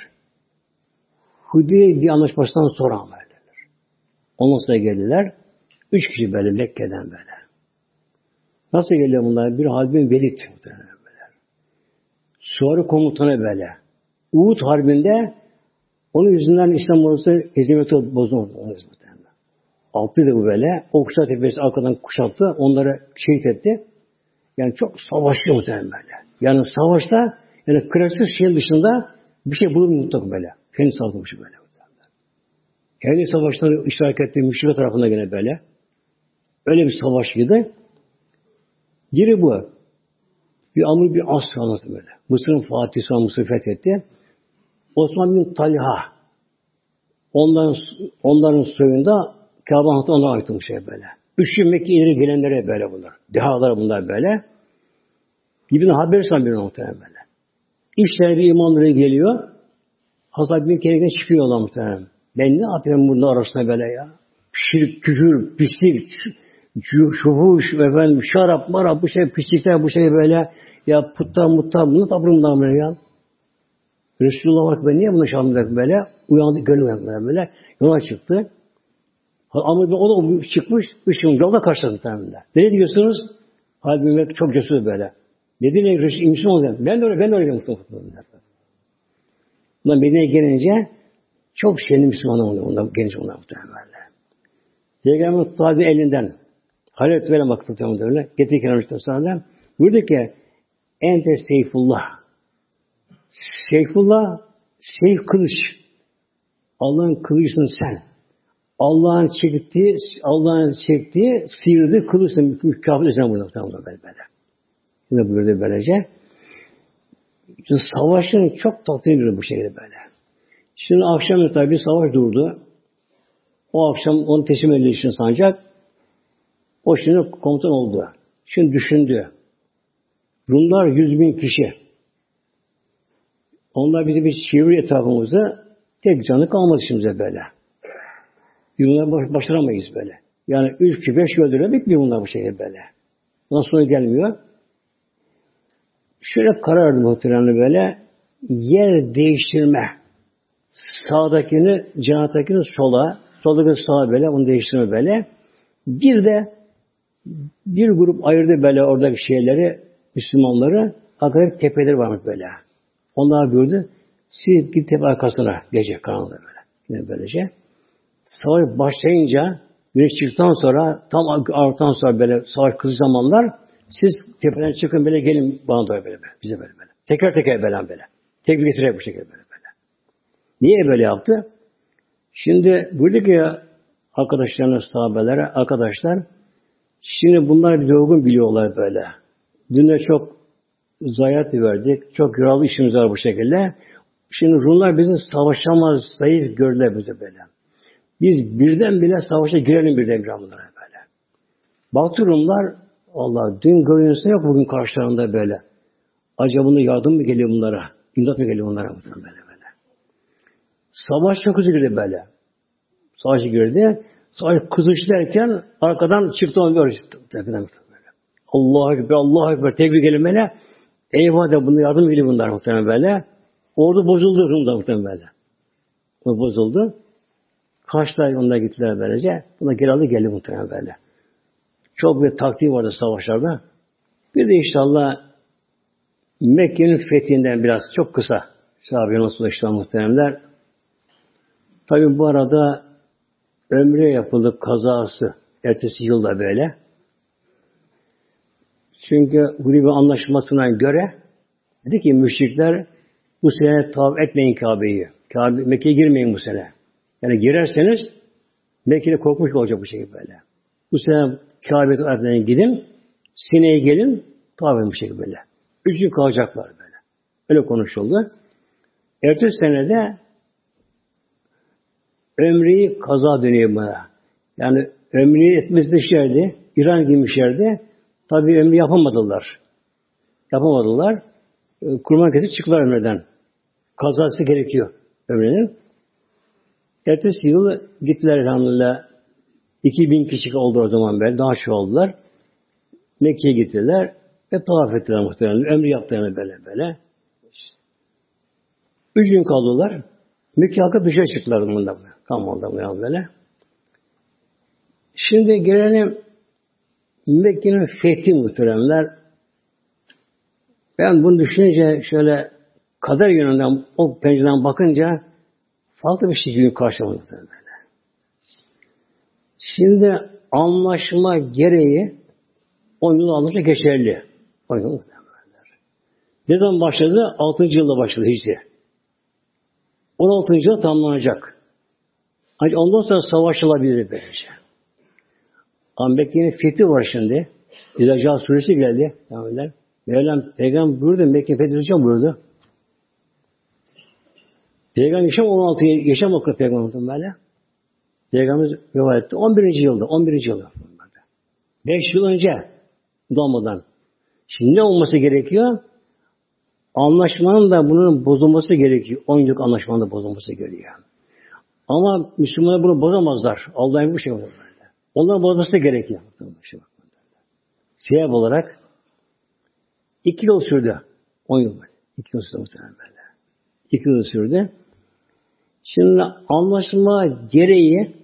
Hudeybiye anlaşmasından sonra geldiler. Ondan sonra geldiler. Üç kişi böyle Mekke'den böyle. Nasıl geliyor bunlar? Bir Halbin Velid. Sonra komutanı böyle. Uhud Harbi'nde onun yüzünden İslam ordusu hezimeti bozuldu. Altıydı bu böyle. O kuşat tepesi arkadan kuşattı. Onları şehit etti. Yani çok savaşlı muhtemelen böyle. Yani savaşta yani klasik şeyin dışında bir şey bulunmuyor mutlaka böyle. Kendi saldırmış böyle. Kendi savaştan iştirak ettiği müşrik tarafında gene böyle. Öyle bir savaşıydı. Biri bu. Bir Amr bir As anlatı böyle. Mısır'ın Fatih Sultan Mısır fethetti. Osman bin Talha onların, onların soyunda Kabe Han'ta ona ait bir şey böyle. Üçü Mekke ileri gelenlere böyle bunlar. Dehalar bunlar böyle. İbn haber bir muhtemelen böyle. İşler bir imanları geliyor. Hazreti bin Kerem'den çıkıyorlar muhtemelen. Ben ne yapayım burada arasında böyle ya? Şirk, küfür, pislik, şuhuş, efendim, şarap, marap, bu şey, pislikler, bu şey böyle. Ya putta, mutta, bunu tapırım bundan böyle ya. Resulullah bak ben niye bunu şamladık böyle? Uyandı, gönül uyandı böyle. Yola çıktı. Ama o da çıkmış, ışığın yolda karşıladı muhtemelen. Ne diyorsunuz? Halbuki çok cesur böyle. Medine'ye Müslüman olacak. Ben de öyle, ben de öyle muhtemelen. Bunlar Medine'ye gelince Çok şeyli Müslüman oldu onlar, genç onlar muhtemelen. Peygamber tabi elinden Halil böyle baktı tamam öyle. Getir kenarı işte sonra. Buyurdu ki ente seyfullah. Seyfullah seyf kılıç. Allah'ın kılıcısın sen. Allah'ın çektiği, Allah'ın çektiği, sıyırdığı kılıçsın. Mükafir üzerine bunu tamam böyle böyle. Yine buyurdu böylece. Şimdi savaşın çok tatlı bu şekilde böyle. Şimdi akşam tabi savaş durdu. O akşam onu teslim edildiği için sancak o şimdi komutan oldu. Şimdi düşündü. Rumlar yüz bin kişi. Onlar bizi bir çeviri etrafımızda tek canı kalmadı şimdi böyle. Yıllar baş, başaramayız böyle. Yani üç ki beş öldürüyor bitmiyor bunlar bu şekilde böyle. Nasıl sonra gelmiyor. Şöyle karar verdim muhtemelen böyle yer değiştirme. Sağdakini, cennetteki sola, soldaki sağa böyle, onu değiştirme böyle. Bir de bir grup ayırdı böyle oradaki şeyleri, Müslümanları. Arkada tepeleri varmış böyle. Onlar gördü. Siz git tepe arkasına gece karanlığı böyle. Yine böylece. Savaş başlayınca güneş çıktıktan sonra tam artan sonra böyle savaş kızı zamanlar siz tepeden çıkın böyle gelin bana doğru böyle, böyle bize böyle böyle. Tekrar tekrar böyle böyle. Tekrar getirerek bu şekilde böyle böyle. Niye böyle yaptı? Şimdi buradaki arkadaşlarına sahabelere arkadaşlar Şimdi bunlar bir yorgun biliyorlar böyle. Dün de çok zayiat verdik. Çok yaralı işimiz var bu şekilde. Şimdi Rumlar bizi savaşamaz, zayıf gördüler bize böyle. Biz birden bile savaşa girelim birden bir bunlara böyle. Baktı Rumlar, Allah dün görüntüsü yok bugün karşılarında böyle. Acaba bunu yardım mı geliyor bunlara? İmdat mı geliyor bunlara? Böyle böyle. Savaş çok hızlı girdi böyle. Savaşa girdi. Sahip kızış derken arkadan çıktı onu böyle çıktı. Allah'a Ekber, Allah'a Ekber tekbir kelimene eyvah da bunu yardım ediyor bunlar muhtemelen böyle. Ordu bozuldu Rum'da muhtemelen böyle. O bozuldu. Kaçlar onlar gittiler böylece. Buna geri aldı geldi muhtemelen böyle. Çok bir taktiği vardı savaşlarda. Bir de inşallah Mekke'nin fethinden biraz çok kısa sahabe nasıl ulaştılar muhteremler. Tabi bu arada ömre yapıldı kazası ertesi yılda böyle. Çünkü Hudeybiye anlaşmasına göre dedi ki müşrikler bu sene tavaf etmeyin Kabe'yi. Kabe, Mekke'ye girmeyin bu sene. Yani girerseniz Mekke'de korkmuş olacak bu şekilde böyle. Bu sene Kabe tarafından gidin, seneye gelin, tavaf edin bu şekilde böyle. Üç gün kalacaklar böyle. Öyle konuşuldu. Ertesi senede ömreyi kaza dönüyor bana. Yani ömrü etmişlerdi, İran girmişlerdi. Tabi ömrü yapamadılar. Yapamadılar. E, kurban kesip çıktılar ömreden. Kazası gerekiyor ömrünün. Ertesi yıl gittiler elhamdülillah. 2000 kişi oldu o zaman böyle. Daha çok oldular. Mekke'ye gittiler ve tavaf ettiler muhtemelen. Ömrü yaptılar böyle böyle. Üç gün kaldılar. Mekke halkı dışarı çıktılar bundan. Kalmadı bu böyle. Şimdi gelelim Mekke'nin fethi muhteremler. Ben bunu düşününce şöyle kader yönünden o pencereden bakınca farklı bir şey karşılamadı böyle. Şimdi anlaşma gereği 10 yıl alınca geçerli. 10 yıl Ne zaman başladı? 6. yılda başladı Hicri. 16. yıl tamamlanacak. Ancak ondan sonra savaşılabilir böylece. Ama Mekke'nin fethi var şimdi. İzacal suresi geldi. Yani Mevlam peygamber buyurdu. Mekke fethedeceğim buyurdu. Peygamber yaşam 16 yaşam okudu peygamber böyle. Peygamber vefat etti. 11. yılda. 11. yılda. 5 yıl önce doğmadan. Şimdi ne olması gerekiyor? Anlaşmanın da bunun bozulması gerekiyor. 10 yıllık anlaşmanın da bozulması gerekiyor. Ama Müslümanlar bunu bozamazlar. Allah'ın bu şey olur. Onların bozması gerekiyor. Sebep olarak iki yıl sürdü. On yıl. İki yıl sürdü muhtemelen böyle. İki yıl sürdü. Şimdi anlaşma gereği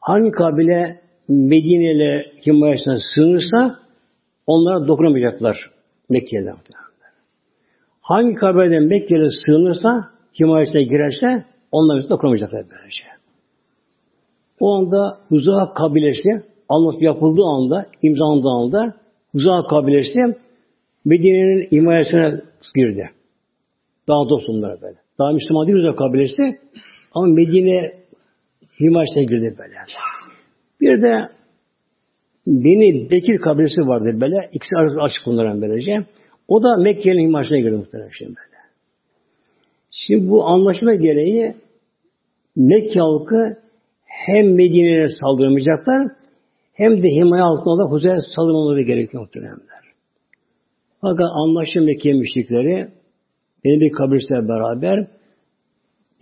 hangi kabile Medine ile himayesine sığınırsa onlara dokunamayacaklar Mekke'de. Hangi kabileden Mekke'ye sığınırsa himayesine girerse Onlar üstünde kuramayacaklar böylece. O anda Huza kabilesi anlaşma yapıldığı anda, imzalandığı anda Huza kabilesi Medine'nin himayesine girdi. Daha dost onlara böyle. Daha Müslüman değil Huza kabilesi ama Medine himayesine girdi böyle. Bir de Beni Bekir kabilesi vardı böyle. İkisi arası açık bunların böylece. O da Mekke'nin himayesine girdi muhtemelen şimdi. Şimdi bu anlaşma gereği Mekke halkı hem Medine'ye saldırmayacaklar hem de himaye altında da Huzey'e saldırmaları gerekiyor muhtemelenler. Fakat anlaşma Mekke müşrikleri benim bir kabilesiyle beraber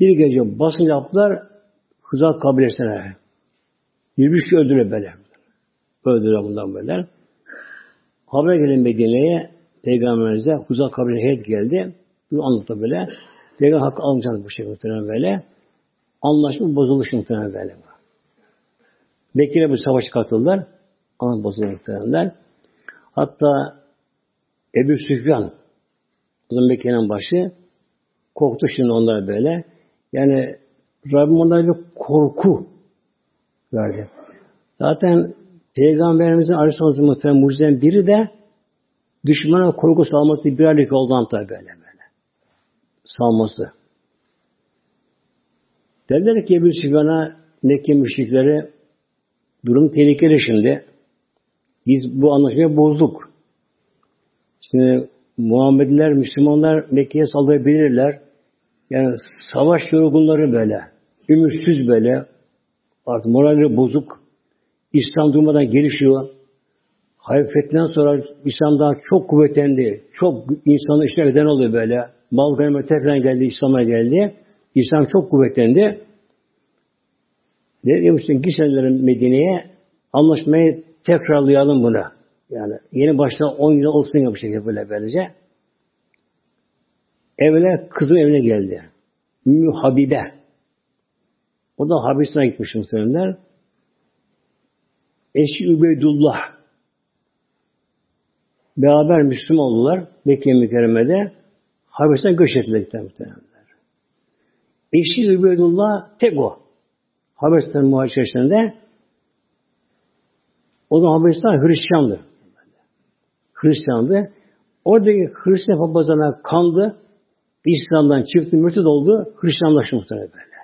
bir gece basın yaptılar Huzey'e kabilesine. 23 kişi öldürüyor böyle. Öldürüyor bundan böyle. Haber gelin Medine'ye Peygamberimize Huzey'e kabilesine heyet geldi. Bunu anlattı böyle. Peygamber hakkı almayacağız bu şekilde böyle. Anlaşma bozulmuş muhtemelen böyle. Mekke'yle bu savaşa katıldılar. Ama bozulmuş muhtemelen. Hatta Ebu Süfyan zaman Mekke'nin başı korktu şimdi onlar böyle. Yani Rabbim onlara bir korku verdi. Zaten Peygamberimizin Aleyhisselatü muhtemelen mucizeden biri de düşmana korku salması bir aylık oldan tabi böyle. Salması. Derler ki Ebu Süfyan'a Mekke müşrikleri durum tehlikeli şimdi. Biz bu anlaşmayı bozduk. Şimdi Muhammediler, Müslümanlar Mekke'ye saldırabilirler. Yani savaş yorgunları böyle. Ümitsiz böyle. Artık moralleri bozuk. İslam durmadan gelişiyor. Halifetten sonra İslam daha çok kuvvetlendi. Çok insanın işine eden oluyor böyle. Mal ganimet tekrar geldi, İslam'a geldi. İslam çok kuvvetlendi. Ne demiştin? Gitsenlerin Medine'ye anlaşmayı tekrarlayalım buna. Yani yeni başta 10 yıl olsun ya bu şekilde böyle böylece. Evine, kızın evine geldi. Ümmü Habibe. O da Habistan'a gitmiş muhtemelenler. Eşi Übeydullah. Beraber Müslüman oldular. Mekke mükerremede. Habeşistan'a göç ettiler muhtemelenler. Eşi Übeydullah tek o. Habeşistan muhacirisinde o zaman Habeşistan Hristiyandı. Hristiyandı. Oradaki Hristiyan papazana kandı. İslam'dan çıktı, mürted oldu. Hristiyanlaştı muhtemelen böyle.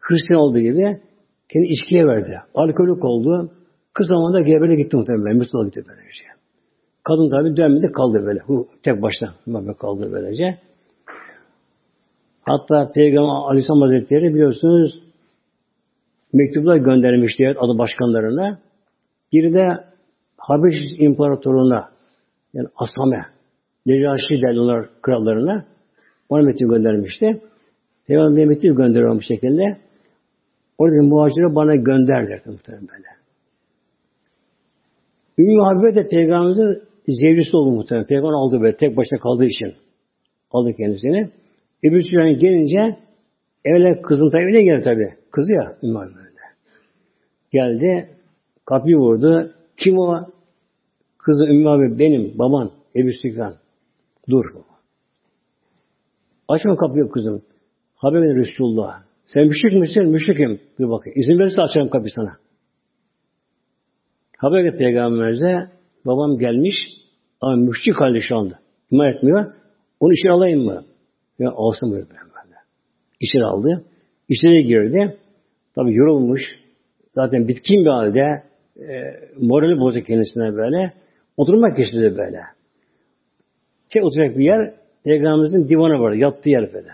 Hristiyan olduğu gibi kendi içkiye verdi. Alkolik oldu. Kız zamanda gebele gitti muhtemelen. Mürted oldu gitti böylece. Kadın tabi dönmedi kaldı böyle. Tek başına böyle kaldı böylece. Hatta Peygamber Aleyhisselam Hazretleri biliyorsunuz mektuplar göndermişti adı başkanlarına. Biri de Habeş İmparatorluğu'na yani Asame Necaşi derler krallarına ona mektup göndermişti. Peygamber mektup gönderiyor bu şekilde. Orada muhacire bana gönder derdi muhtemelen böyle. Ümmü Habibe de Peygamberimizin zevcisi oldu muhtemelen. Peygamber aldı böyle tek başına kaldığı için. Aldı kendisini. Ebu Süfyan gelince evle kızın tabi evine geldi tabi. Kızı ya Ümmü Habibe. Geldi, kapıyı vurdu. Kim o? Kızı Ümmü abi benim, baban, Ebu Süfyan. Dur. Açma kapıyı kızım. Haber verin Resulullah. Sen müşrik misin? Müşrikim. Bir bakayım. İzin verirse açarım kapıyı sana. Haber et peygamberimize. Babam gelmiş. Ama müşrik halde şu anda. İman etmiyor. Onu içeri alayım mı? Ya alsın böyle. İçeri aldı. İçeri girdi. Tabi yorulmuş. Zaten bitkin bir halde e, morali bozuk kendisine böyle. Oturmak istedi böyle. Tek oturacak bir yer Peygamberimizin divanı vardı. Yattığı yer böyle.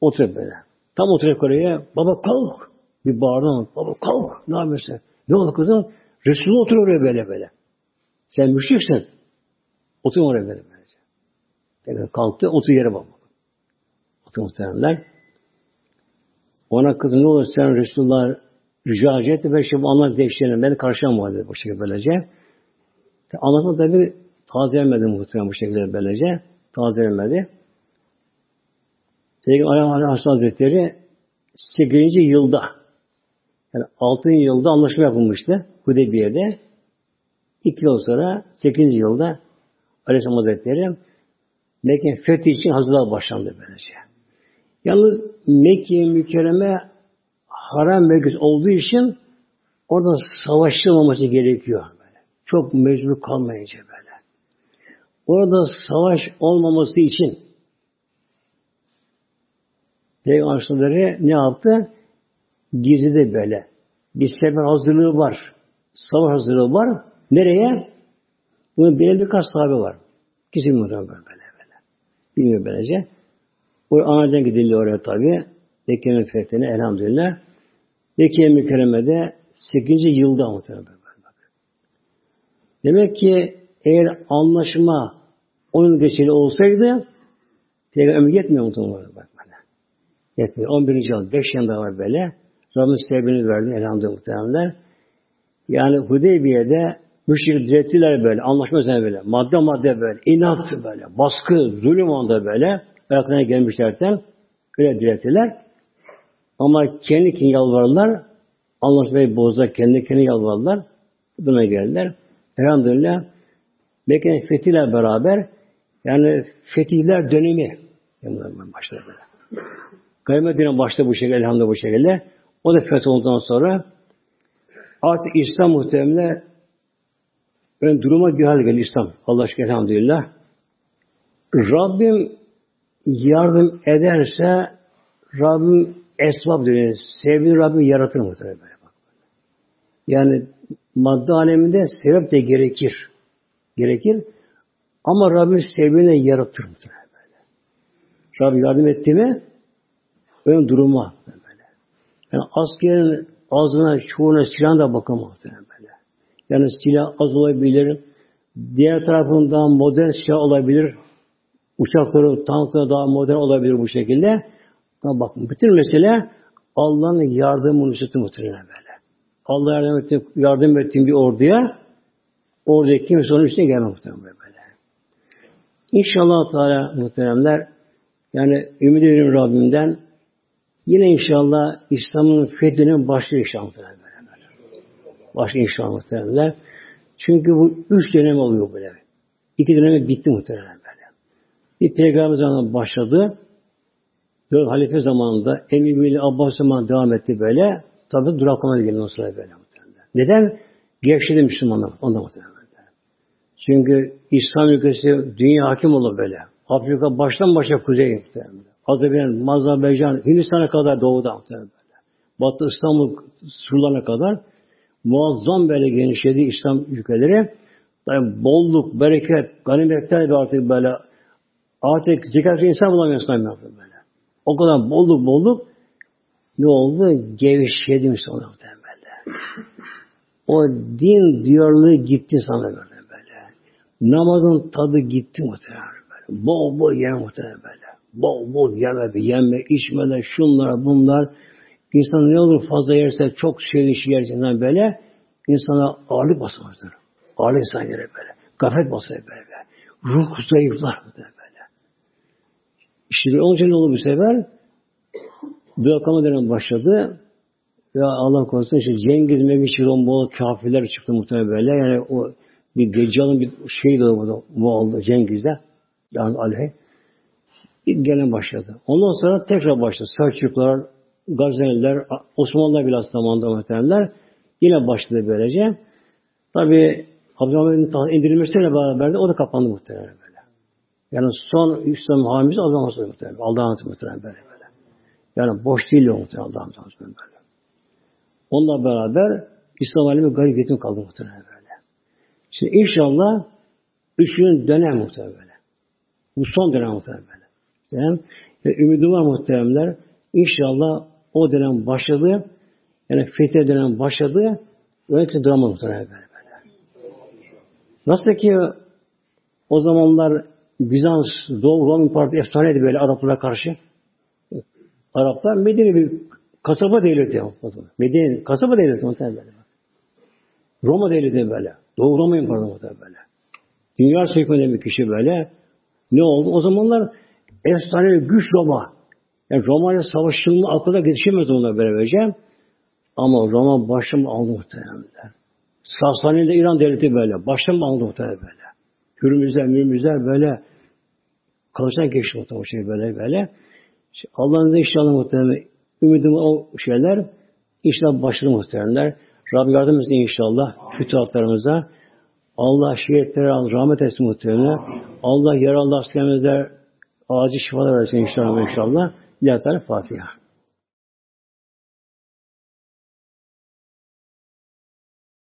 Oturuyor böyle. Tam oturacak oraya. Baba kalk. Bir bağırdı Baba kalk. Ne yapıyorsun? Ne oldu kızım? Resulullah otur oraya böyle böyle. Sen müşriksin. Otur oraya böyle böyle. Yani kalktı. Otur yere baba. Otur muhtemelenler. Ona kızım ne olur sen Resulullah rica etti ve şimdi anlat değiştirelim. Beni karşılamam dedi bu şekilde böylece. Anlatma tabi tazelemedi muhtemelen bu şekilde böylece. Tazelemedi. Peygamber Aleyhisselam Hazretleri 8. yılda yani 6. yılda anlaşma yapılmıştı Hudeybiye'de. 2 yıl sonra 8. yılda Aleyhisselam Hazretleri Mekke fethi için hazırlığa başlandı böylece. Yalnız Mekke mükerreme haram bölgesi olduğu için orada savaşılmaması gerekiyor. Böyle. Çok mecbur kalmayınca böyle. Orada savaş olmaması için Peygamberleri ne yaptı? Gizli böyle. Bir sefer hazırlığı var. Savaş hazırlığı var. Nereye? Bunun benim birkaç sahibi var. Kesin muhtemelen böyle böyle. Bilmiyor böylece. Bu anadan gidiliyor oraya tabi. Mekke'nin fethine elhamdülillah. Mekke mükerremede 8. yılda muhtemelen bak. Demek ki eğer anlaşma onun geçeli olsaydı Peygamber yetmiyor muhtemelen bak böyle. Yetmiyor. 11. yıl 5 yılda var böyle. Rabbimiz sebebini verdi elhamdülillah muhtemelen. Yani Hudeybiye'de müşrik direttiler böyle. Anlaşma üzerine böyle. Madde madde böyle. inat böyle. Baskı, zulüm onda böyle. Ayaklarına gelmişlerden öyle direttiler. Ama kendi kendine yalvarırlar. Anlaşmayı bozdular. Kendi kendine yalvarırlar. Buna geldiler. Elhamdülillah Mekke'nin fethiyle beraber yani fetihler dönemi başladı böyle. Gayrimedine başta bu şekilde elhamdülillah bu şekilde. O da feth olduktan sonra artık İslam muhtemelen ön duruma bir hal geldi İslam. Allah aşkına elhamdülillah. Rabbim yardım ederse Rabbim esbab diyor. Sevdiğin Rabbim yaratır muhtemelen böyle bak. Yani madde aleminde sebep de gerekir. Gerekir. Ama Rabbim sevdiğine yaratır muhtemelen böyle. Rabbim yardım etti mi ön duruma böyle. Yani askerin ağzına, çoğuna silah da bakamaz böyle. Yani silah az olabilir. Diğer tarafından modern silah olabilir. Uçakları, tankları daha modern olabilir bu şekilde. Ama bakın bütün mesele Allah'ın yardımı nüsreti muhtemelen böyle. Allah yardım etti, yardım ettiğim bir orduya oradaki kimse onun üstüne gelmez muhtemelen böyle. İnşallah Teala muhteremler yani ümit ediyorum Rabbimden yine inşallah İslam'ın fethinin başlıyor inşallah muhteremler. Başlıyor inşallah muhteremler. Çünkü bu üç dönem oluyor böyle. İki dönemi bitti muhtemelen böyle. Bir peygamber zamanında başladı. Dört halife zamanında Emir Veli Abbas zamanında devam etti böyle. Tabi duraklamadı gelin o sırada böyle muhtemelen. Neden? Gevşedi Müslümanlar. Ondan muhtemelen. Çünkü İslam ülkesi dünya hakim olur böyle. Afrika baştan başa kuzey muhtemelen. Azerbaycan, Azerbaycan, Hindistan'a kadar doğuda muhtemelen. Batı İstanbul surlarına kadar muazzam böyle genişledi İslam ülkeleri. Yani bolluk, bereket, ganimetler bir artık böyle artık zekat insan bulamıyorsun böyle. O kadar bolluk bolluk ne oldu? Gevşedi Müslümanlar böyle. O din diyarlığı gitti sana böyle böyle. Namazın tadı gitti muhtemelen böyle. Bol bol yeme muhtemelen böyle. Bol bol yeme, yeme, içmeler, şunlar, bunlar. İnsan ne olur fazla yerse çok şey işi yersinden böyle insana ağırlık basmaktır. Ağırlık insan yere böyle. Gafet basar böyle. Ruh zayıflar böyle. İşte onun için ne oldu bu sefer? Drakama dönem başladı. Ve Allah korusun işte Cengiz Meviş bol kafirler çıktı muhtemelen böyle. Yani o bir Deccal'ın bir şeyi de oldu. Bu Cengiz'de. Yani aleyh. Bir gelen başladı. Ondan sonra tekrar başladı. Selçuklar, Gazeliler, Osmanlılar bile zamanında muhtemelenler yine başladı böylece. Tabi Abdülhamid'in indirilmesiyle beraber de o da kapandı muhtemelen böyle. Yani son İslam hamisi Allah'ın Resulü muhtemelen. Allah'ın Resulü muhtemelen böyle böyle. Yani boş değil o muhtemelen Allah'ın Resulü böyle. Onunla beraber İslam alemi garip yetim kaldı muhtemelen böyle. Şimdi inşallah üçüncü dönem muhtemelen böyle. Bu son dönem muhtemelen böyle. Yani, ümidim var muhteremler. İnşallah o dönem başladı. Yani fetih dönem başladı. Öyle drama muhtemelen böyle. böyle. Nasıl ki o zamanlar Bizans, Doğu Rum İmparatorluğu efsaneydi böyle Araplara karşı. Araplar Medine bir kasaba devleti. Medine kasaba devleti muhtemelen böyle. Roma devleti böyle. Doğu Roma İmparatorluğu böyle. Dünya hükmeden bir kişi böyle. Ne oldu? O zamanlar efsane güç Roma. Yani Roma'ya savaşılma akıda yetişemez onlar böylece. Ama Roma başım aldı muhtemelen. Sasani'de İran devleti böyle. Başım aldı muhtemelen böyle. Hürmüzler, mürmüzler böyle kılıçtan geçti muhtemelen şey böyle böyle. Allah'ın da inşallah muhtemelen ümidim o şeyler inşallah başarılı muhteremler. Rabbim yardım etsin inşallah fütuhatlarımıza. Allah şehitlere rahmet etsin muhtemelen. Allah yaralı askerimize acil şifalar versin inşallah inşallah. İlahi Fatiha.